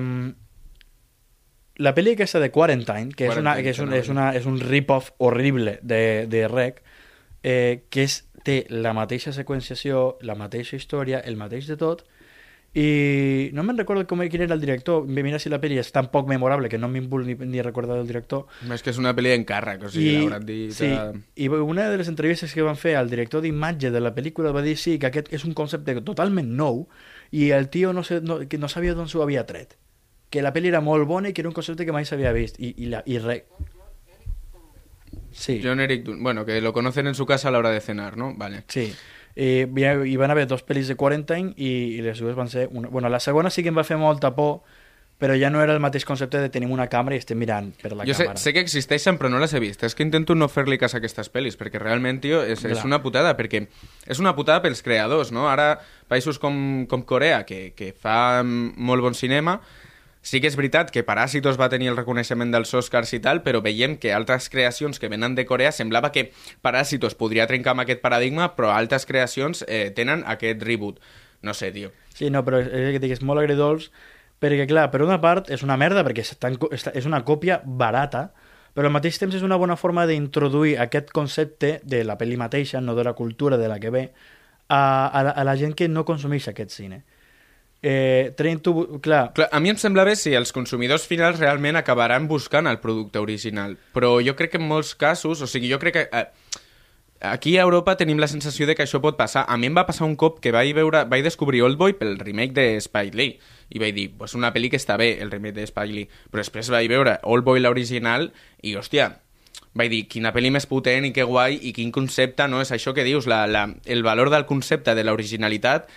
Speaker 2: la pel·li aquesta de Quarantine, que és, una,
Speaker 1: Quarantine,
Speaker 2: que és, un, és, una, és un rip-off horrible de, de Rec, eh, que és, té la mateixa seqüenciació, la mateixa història, el mateix de tot, i no me'n recordo com, quin era el director. Mira si la pel·li és tan poc memorable que no m'hi vull ni, ni recordar del director.
Speaker 1: És que és una pel·li d'encàrrec, o sigui, l'hauran dit...
Speaker 2: sí,
Speaker 1: a-
Speaker 2: i una de les entrevistes que van fer al director d'imatge de la pel·lícula va dir sí, que aquest és un concepte totalment nou i el tio no, sé, no, que no sabia d'on s'ho havia tret que la pel·li era molt bona i que era un concepte que mai s'havia vist i, i, la, i re... Sí,
Speaker 1: John Eric Dunn, bueno, que lo conocen en su casa a la hora de cenar, ¿no? Vale.
Speaker 2: sí. I, hi, ha- hi van haver dos pel·lis de Quarantine i, i les dues van ser... Una... Bueno, la segona sí que em va fer molta por però ja no era el mateix concepte de tenim una càmera i estem mirant per la
Speaker 1: jo sé,
Speaker 2: càmera.
Speaker 1: sé que existeixen, però no les he vist. És que intento no fer-li cas a aquestes pel·lis, perquè realment, tio, és, és
Speaker 2: Clar.
Speaker 1: una putada, perquè és una putada pels creadors, no? Ara, països com, com Corea, que, que fa molt bon cinema, sí que és veritat que Paràsitos va tenir el reconeixement dels Oscars i tal, però veiem que altres creacions que venen de Corea semblava que Paràsitos podria trencar amb aquest paradigma, però altres creacions eh, tenen aquest reboot. No sé, tio.
Speaker 2: Sí, no, però és el que dic, és molt agredolç, perquè, clar, per una part és una merda, perquè és una còpia barata, però al mateix temps és una bona forma d'introduir aquest concepte de la pel·li mateixa, no de la cultura de la que ve, a, a, la, a la gent que no consumeix aquest cine. Eh, Train to... Bu- Clar,
Speaker 1: Clar, a mi em sembla bé si els consumidors finals realment acabaran buscant el producte original, però jo crec que en molts casos, o sigui, jo crec que eh, aquí a Europa tenim la sensació de que això pot passar. A mi em va passar un cop que vaig veure, vaig descobrir Oldboy pel remake de Spike Lee i vaig dir, pues una pel·li que està bé, el remake de Spike Lee, però després vaig veure Oldboy l'original i, hòstia, vaig dir, quina pel·li més potent i que guai i quin concepte, no? És això que dius, la, la, el valor del concepte de l'originalitat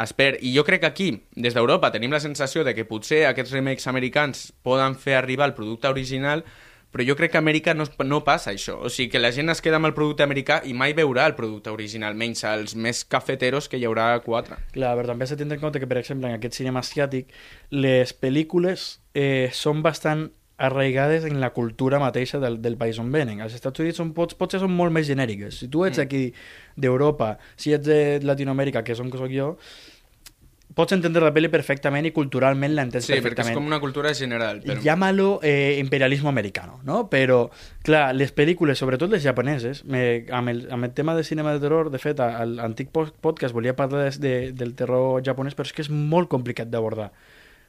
Speaker 1: es perd. I jo crec que aquí, des d'Europa, tenim la sensació de que potser aquests remakes americans poden fer arribar el producte original, però jo crec que a Amèrica no, no passa això. O sigui, que la gent es queda amb el producte americà i mai veurà el producte original, menys els més cafeteros que hi haurà quatre.
Speaker 2: clar, però també s'ha de tindre en compte que, per exemple, en aquest cinema asiàtic, les pel·lícules eh, són bastant arraigades en la cultura mateixa del, del país on venen. Els Estats Units són, pots, potser són molt més genèriques. Si tu ets
Speaker 1: Mm.
Speaker 2: aquí d'Europa, si ets de Latinoamèrica, que és on soc jo, pots entendre la pel·li perfectament i culturalment l'entens
Speaker 1: Sí, perquè és
Speaker 2: perfectament.
Speaker 1: com una cultura general. Però...
Speaker 2: Llámalo eh, imperialismo americano, no? Però, clar, les pel·lícules, sobretot les japoneses, me, amb, el, amb el tema de cinema de terror, de fet, a- al antic po- podcast volia parlar de, de, del terror japonès, però és que és molt complicat d'abordar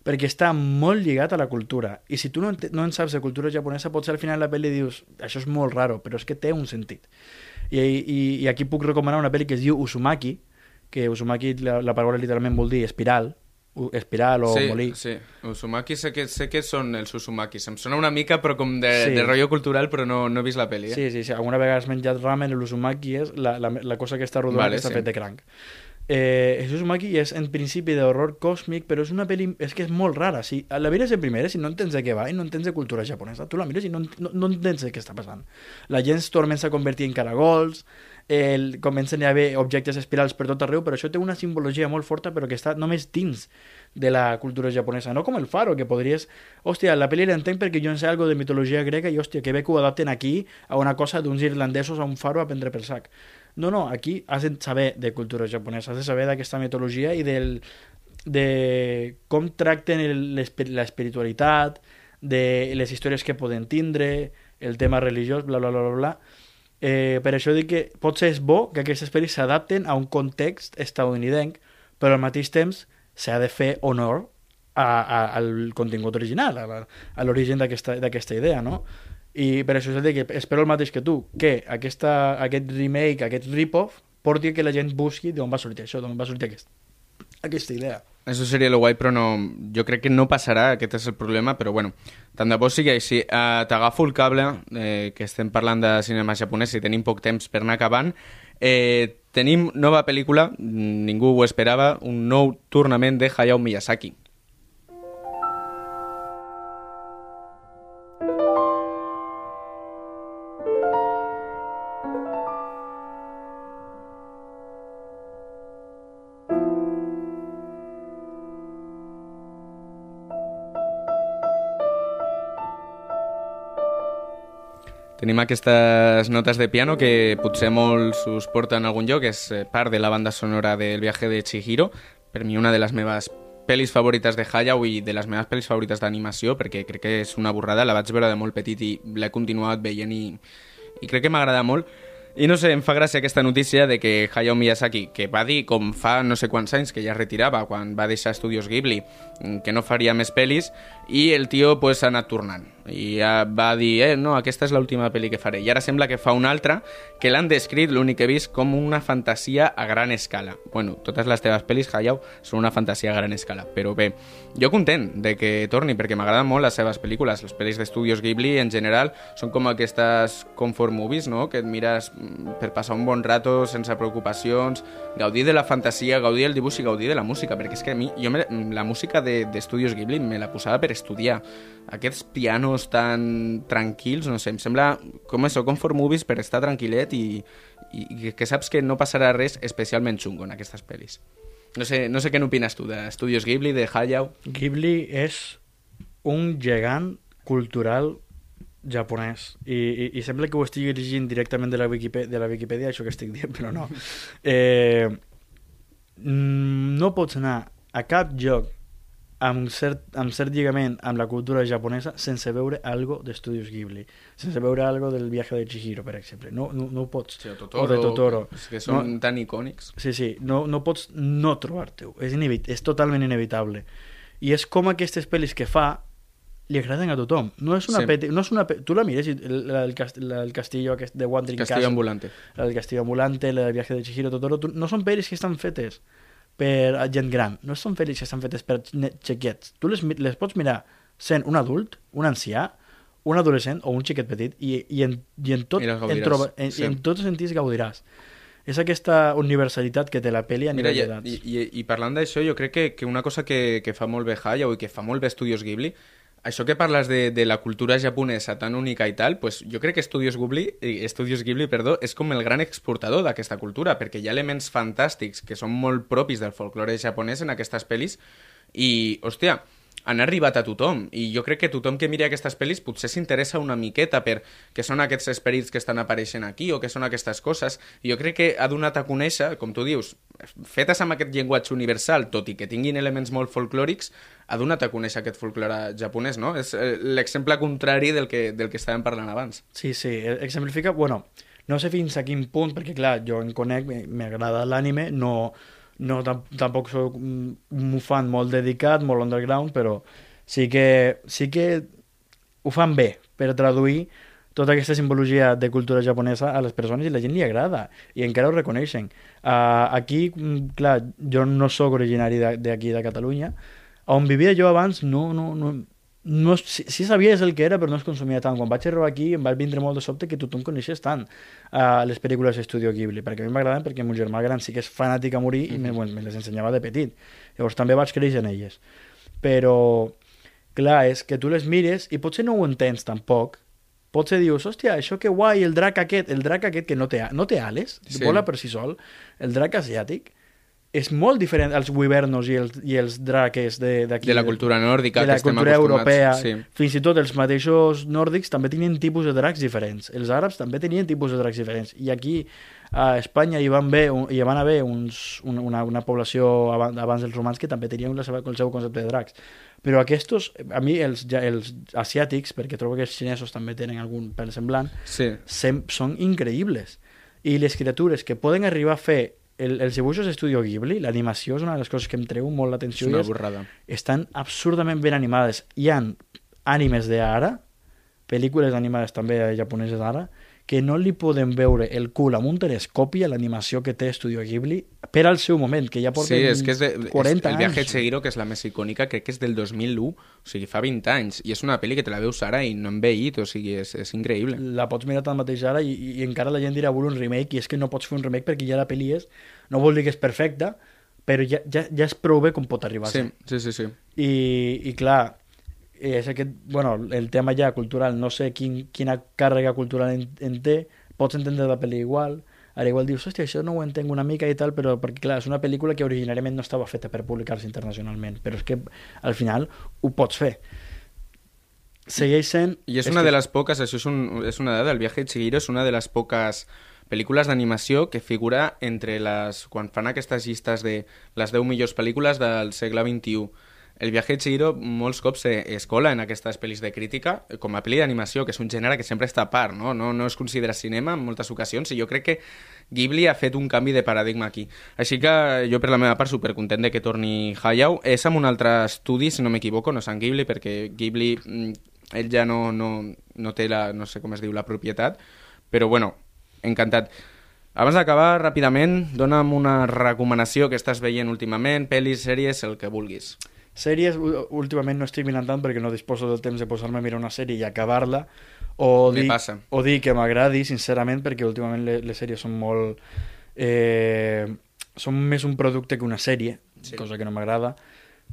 Speaker 2: perquè està molt lligat a la cultura i si tu no, no en saps de cultura japonesa potser al final la pel·li dius això és molt raro però és que té un sentit i, i, i aquí puc recomanar una pel·li que es diu Uzumaki que Uzumaki la, la paraula literalment vol dir espiral espiral o
Speaker 1: sí,
Speaker 2: molí
Speaker 1: Sí, Uzumaki sé que, sé que són els Uzumakis. Em sona una mica, però com de,
Speaker 2: Sí.
Speaker 1: de rotllo cultural, però no, no he vist la pel·li. Eh?
Speaker 2: Sí, sí, sí. Alguna vegada has menjat ramen, l'uzumaki és la, la, la cosa que està rodona
Speaker 1: Vale,
Speaker 2: que està
Speaker 1: sí.
Speaker 2: fet de cranc. Eh, Jesús Maki és en principi d'horror còsmic, però és una pel·li... És que és molt rara. Si la mires de primera, si no entens de què va i no entens de cultura japonesa, tu la mires i no, no, no entens de què està passant. La gent es comença a convertir en caragols, el, comencen a haver objectes espirals per tot arreu, però això té una simbologia molt forta, però que està només dins de la cultura japonesa, no com el faro, que podries... Hòstia, la pel·li l'entenc perquè jo en sé algo de mitologia grega i, hòstia, que bé que ho adapten aquí a una cosa d'uns irlandesos a un faro a prendre pel sac. No, no, aquí has de saber de cultura japonesa, has de saber d'aquesta mitologia i del, de com tracten el- l'espi- la espiritualitat, de les històries que poden tindre, el tema religiós, bla, bla, bla, bla, bla. Eh, per això dic que potser és bo que aquestes pel·lis s'adapten a un context estadounidenc, però al mateix temps s'ha de fer honor a, a, al contingut original, a l'origen d'aquesta idea, no? I per això és dir que espero el mateix que tu, que aquesta, aquest remake, aquest rip-off, porti que la gent busqui d'on va sortir això, d'on va sortir aquest, aquesta idea.
Speaker 1: Això seria lo guai, però no, jo crec que no passarà, aquest és el problema, però bueno, tant de bo sigui així. Uh, T'agafo el cable, eh, que estem parlant de cinema japonès i tenim poc temps per anar acabant. Eh, tenim nova pel·lícula, ningú ho esperava, un nou tornament de Hayao Miyazaki. Tenim aquestes notes de piano que potser molts us porten a algun lloc, és eh, part de la banda sonora del viaje de Chihiro, per mi una de les meves pel·lis favorites de Hayao i de les meves pel·lis favorites d'animació, perquè crec que és una borrada, la vaig veure de molt petit i l'he continuat veient i, i crec que m'agrada molt. I no sé, em fa gràcia aquesta notícia de que Hayao Miyazaki, que va dir com fa no sé quants anys que ja retirava quan va deixar Estudios Ghibli, que no faria més pel·lis, i el tio pues, ha anat tornant. I ja va dir, eh, no, aquesta és l'última pel·li que faré. I ara sembla que fa una altra, que l'han descrit, l'únic que he vist, com una fantasia a gran escala. Bueno, totes les teves pel·lis, Hayao, són una fantasia a gran escala. Però bé, jo content de que torni, perquè m'agraden molt les seves pel·lícules. Les pel·lis d'Estudios Ghibli, en general, són com aquestes comfort movies, no?, que et mires mm, per passar un bon rato sense preocupacions, gaudir de la fantasia, gaudir del dibuix i gaudir de la música, perquè és que a mi, jo me, la música d'Estudios de, Ghibli me la posava per estudiar. Aquests pianos tan tranquils, no sé, em sembla com això, comfort movies per estar tranquil·let i, i que saps que no passarà res especialment xungo en aquestes pel·lis. No sé, no sé què n'opines tu d'Estudios Ghibli, de Hayao.
Speaker 2: Ghibli és un gegant cultural japonès i, i, i sembla que ho estigui llegint directament de la, Wikipedia, de la Wikipedia això que estic dient, però no eh, mm, no pots anar a cap lloc amb cert, amb cert lligament amb la cultura japonesa sense veure algo d'Estudios Ghibli sense veure algo del viaje de Chihiro per exemple no, no, no ho pots
Speaker 1: Sí, o
Speaker 2: o de Totoro
Speaker 1: És que són
Speaker 2: No.
Speaker 1: tan icònics.
Speaker 2: Sí, sí, no, no pots no trobar-te-ho. És, inevit és totalment inevitable. I és com aquestes pel·lis que fa li agraden a tothom. No és una
Speaker 1: Sí.
Speaker 2: peti, no és una pe... Tu la mires, el, el, cast, el castillo aquest de Wandering
Speaker 1: Castillo
Speaker 2: Castle,
Speaker 1: ambulante.
Speaker 2: la del Castillo Ambulante, la del viaje de Chihiro Totoro, tu, no són pel·lis que estan fetes per a gent gran, no són pel·lis que estan fetes per xiquets. Tu les, les pots mirar sent un adult, un ancià, un adolescent o un xiquet petit i, i, en, i en, tot,
Speaker 1: I
Speaker 2: en, troba, en,
Speaker 1: sí.
Speaker 2: en tots sentits gaudiràs. És aquesta universalitat que té la pel·li a
Speaker 1: Mira,
Speaker 2: nivell d'edats.
Speaker 1: i, i, i parlant d'això, jo crec que, que una cosa que, que fa molt bé Hayao i que fa molt bé Estudios Ghibli, això que parles de, de la cultura japonesa tan única i tal, pues jo crec que Estudios Ghibli, eh, Estudios Ghibli perdó, és com el gran exportador d'aquesta cultura, perquè hi ha elements fantàstics que són molt propis del folklore japonès en aquestes pel·lis i, hòstia, han arribat a tothom. I jo crec que tothom que miri aquestes pel·lis potser s'interessa una miqueta per què són aquests esperits que estan apareixent aquí o què són aquestes coses. I jo crec que ha donat a conèixer, com tu dius fetes amb aquest llenguatge universal tot i que tinguin elements molt folclòrics ha donat a conèixer aquest folklore japonès no? és eh, l'exemple contrari del que, del que estàvem parlant abans.
Speaker 2: Sí, sí, exemplifica... Bueno, no sé fins a quin punt, perquè clar, jo en conec, m'agrada l'anime, no, no tam tampoc soc un fan molt dedicat, molt underground, però sí que, sí que ho fan bé per traduir tota aquesta simbologia de cultura japonesa a les persones i la gent li agrada i encara ho reconeixen. Uh, aquí, mm, clar, jo no sóc originari d'aquí de, de Catalunya, on vivia jo abans no, no, no, no, sí, sí sabies el que era, però no es consumia tant. Quan vaig arribar aquí em va vindre molt de sobte que tothom coneixés tant uh, les pel·lícules d'Estudio Ghibli, perquè a mi m'agraden perquè mon germà gran sí que és fanàtic a morir i me, bueno, me les ensenyava de petit. Llavors també vaig créixer en elles. Però, clar, és que tu les mires i potser no ho entens tampoc, potser dius, hòstia, això que guai, el drac aquest, el drac aquest que no té, no té ales,
Speaker 1: sí.
Speaker 2: vola per si sol, el drac asiàtic, és molt diferent als wyvernos i els, i els draques de- d'aquí.
Speaker 1: De la cultura nòrdica,
Speaker 2: de la cultura europea.
Speaker 1: sí.
Speaker 2: Fins i tot els mateixos nòrdics també tenien tipus de dracs diferents. Els àrabs també tenien tipus de dracs diferents. I aquí a Espanya hi van, haver, hi van haver uns, una, una, població abans, abans dels romans que també tenien la seva, el seu concepte de dracs. Però aquests, a mi els, els asiàtics, perquè trobo que els xinesos també tenen algun pel semblant,
Speaker 1: Sí.
Speaker 2: sem, són increïbles. I les criatures que poden arribar a fer el, els dibuixos d'Estudio Ghibli, l'animació és una de les coses que em treu molt l'atenció
Speaker 1: una
Speaker 2: és,
Speaker 1: borrada.
Speaker 2: estan absurdament ben animades. Hi han ànimes d'ara, pel·lícules animades també japoneses d'ara, que no li poden veure el cul amb un telescopi a l'animació que té Estudio Ghibli per al seu moment, que ja porten
Speaker 1: Sí, és que és de,
Speaker 2: 40
Speaker 1: és el viaje de
Speaker 2: anys.
Speaker 1: Chihiro, que és la més icònica, crec que és del 2001, o sigui, fa 20 anys, i és una pel·li que te la veus ara i no han veït, o sigui, és, és increïble.
Speaker 2: la pots mirar tant mateix ara i, i encara la gent dirà vol un remake i és que no pots fer un remake perquè ja la pel·li és no vol dir que és perfecta però ja, ja, ja és prou bé com pot arribar a
Speaker 1: Sí, sí, sí, sí.
Speaker 2: I, i clar és aquest, bueno, el tema ja cultural. No sé quin, quina càrrega cultural en, en té, pots entendre la pel·li igual. Ara igual dius, hòstia, això no ho entenc una mica i tal, però perquè clar, és una pel·lícula que originàriament no estava feta per publicar-se internacionalment, però és que al final ho pots fer. Segueix sent
Speaker 1: I és
Speaker 2: és
Speaker 1: una
Speaker 2: que-
Speaker 1: de les poques, això és, un, és una dada, el viaje de Chihiro és una de les poques pel·lícules d'animació que figura entre les... quan fan aquestes llistes de les 10 millors pel·lícules del segle XXI. El viaje de Chihiro molts cops es cola en aquestes pel·lis de crítica com a pel·li d'animació, que és un gènere que sempre està a part, no? No, no es considera cinema en moltes ocasions i jo crec que Ghibli ha fet un canvi de paradigma aquí. Així que jo per la meva part supercontent de que torni Hayao. És amb un altre estudi, si no m'equivoco, no és en Ghibli, perquè Ghibli mm, ell ja no, no, no té la, no sé com es diu, la propietat, però bueno, encantat. Abans d'acabar, ràpidament, dona'm una recomanació que estàs veient últimament, pel·lis, sèries, el que vulguis.
Speaker 2: Sèries, últimament no estic mirant tant perquè no disposo del temps de posar-me a mirar una sèrie i acabar-la, o dir, o dir que m'agradi, sincerament, perquè últimament les, les sèries són molt... Eh, són més un producte que una sèrie,
Speaker 1: Sí.
Speaker 2: cosa que no m'agrada,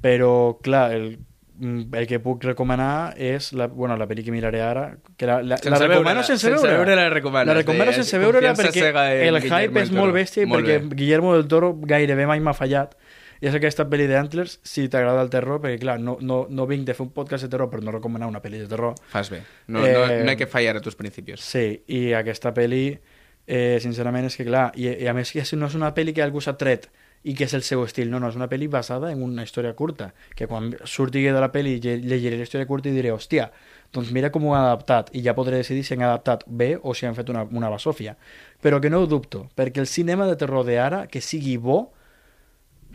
Speaker 2: però, clar, el, mm, el que puc recomanar és la, bueno, la pel·li que miraré ara, que la, la,
Speaker 1: Sense
Speaker 2: la recomano
Speaker 1: veure-la,
Speaker 2: sense,
Speaker 1: sense
Speaker 2: veure-la
Speaker 1: recomanes,
Speaker 2: La recomano
Speaker 1: de-
Speaker 2: sense veure-la perquè el hype és molt bèstia i
Speaker 1: Molt
Speaker 2: perquè
Speaker 1: bé.
Speaker 2: Guillermo del Toro gairebé mai m'ha fallat i és aquesta pel·li d'Antlers si t'agrada el terror, perquè clar, no, no, no vinc de fer un podcast de terror per no recomanar una pel·li de terror
Speaker 1: Fas bé. No, no,
Speaker 2: Eh,
Speaker 1: no hay que fallar a tus principios.
Speaker 2: sí, i aquesta pel·li eh, sincerament és que clar i, i a més que no és una pel·li que algú s'ha tret i que és el seu estil, no, no, és una pel·li basada en una història curta, que quan surti de la pel·li lle- llegiré la història curta i diré, hòstia, doncs mira com ho han adaptat i ja podré decidir si han adaptat bé o si han fet una, una basòfia. Però que no ho dubto, perquè el cinema de terror d'ara, que sigui bo,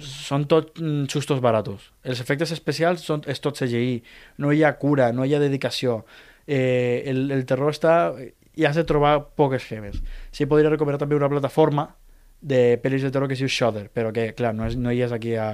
Speaker 2: són tot mm, sustos baratos. Els efectes especials són, és tot CGI, no hi ha cura, no hi ha dedicació. Eh, el, el terror està... i has de trobar poques gemes. Sí, podria recomanar també una plataforma de pel·lis de terror que es diu Shudder, però que, clar, no, és, no hi és aquí a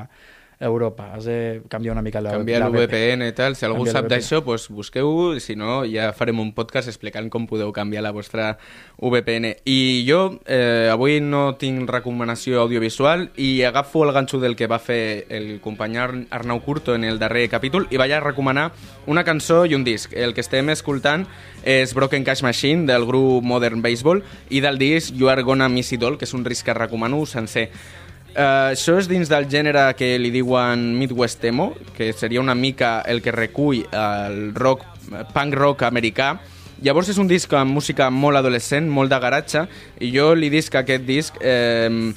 Speaker 2: Europa. Has de canviar una mica la,
Speaker 1: Canviar
Speaker 2: la
Speaker 1: el VPN i tal. Si algú
Speaker 2: Canviar
Speaker 1: sap d'això, doncs busqueu-ho. Si no, ja farem un podcast explicant com podeu canviar la vostra VPN. I jo eh, avui no tinc recomanació audiovisual i agafo el ganxo del que va fer el company Ar- Arnau Curto en el darrer capítol i vaig a recomanar una cançó i un disc. El que estem escoltant és Broken Cash Machine del grup Modern Baseball i del disc You Are Gonna Miss It All, que és un disc que recomano sencer. Uh, això és dins del gènere que li diuen Midwest Emo, que seria una mica el que recull el rock, punk rock americà. Llavors és un disc amb música molt adolescent, molt de garatge, i jo li disc aquest disc eh,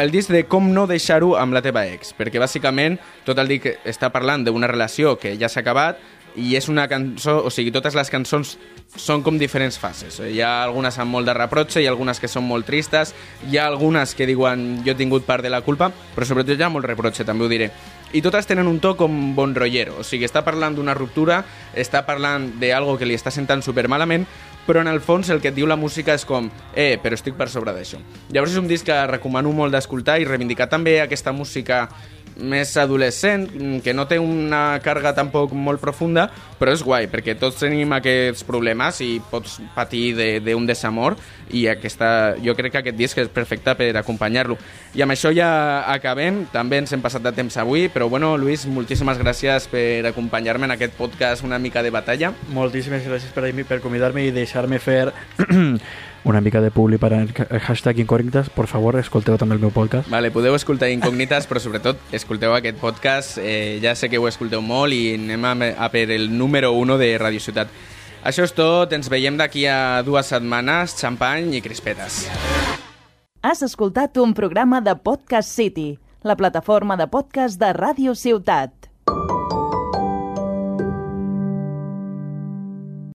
Speaker 1: el disc de com no deixar-ho amb la teva ex, perquè bàsicament tot el disc està parlant d'una relació que ja s'ha acabat i és una cançó, o sigui, totes les cançons són com diferents fases. Hi ha algunes amb molt de reprotxe, hi ha algunes que són molt tristes, hi ha algunes que diuen jo he tingut part de la culpa, però sobretot hi ha molt reprotxe, també ho diré. I totes tenen un to com bon rollero, o sigui, està parlant d'una ruptura, està parlant d'algo que li està sentant supermalament, però en el fons el que et diu la música és com eh, però estic per sobre d'això. Llavors és un disc que recomano molt d'escoltar i reivindicar també aquesta música més adolescent, mm, que no té una càrrega tampoc molt profunda, però és guai, perquè tots tenim aquests problemes i pots patir de- d'un de, desamor i aquesta, jo crec que aquest disc és perfecte per acompanyar-lo. I amb això ja acabem, també ens hem passat de temps avui, però bueno, Luis, moltíssimes gràcies per acompanyar-me en aquest podcast una mica de batalla.
Speaker 2: Moltíssimes gràcies per, per convidar-me i deixar-me fer una mica de publi per el hashtag incògnites. Por favor, escolteu també el meu podcast.
Speaker 1: Vale, podeu escoltar Incògnites, però sobretot escolteu aquest podcast. Eh, ja sé que ho escolteu molt i anem a, a per el número 1 de Radio Ciutat. Això és tot, ens veiem d'aquí a dues setmanes, xampany i crispetes.
Speaker 6: Has escoltat un programa de Podcast City, la plataforma de podcast de Ràdio Ciutat.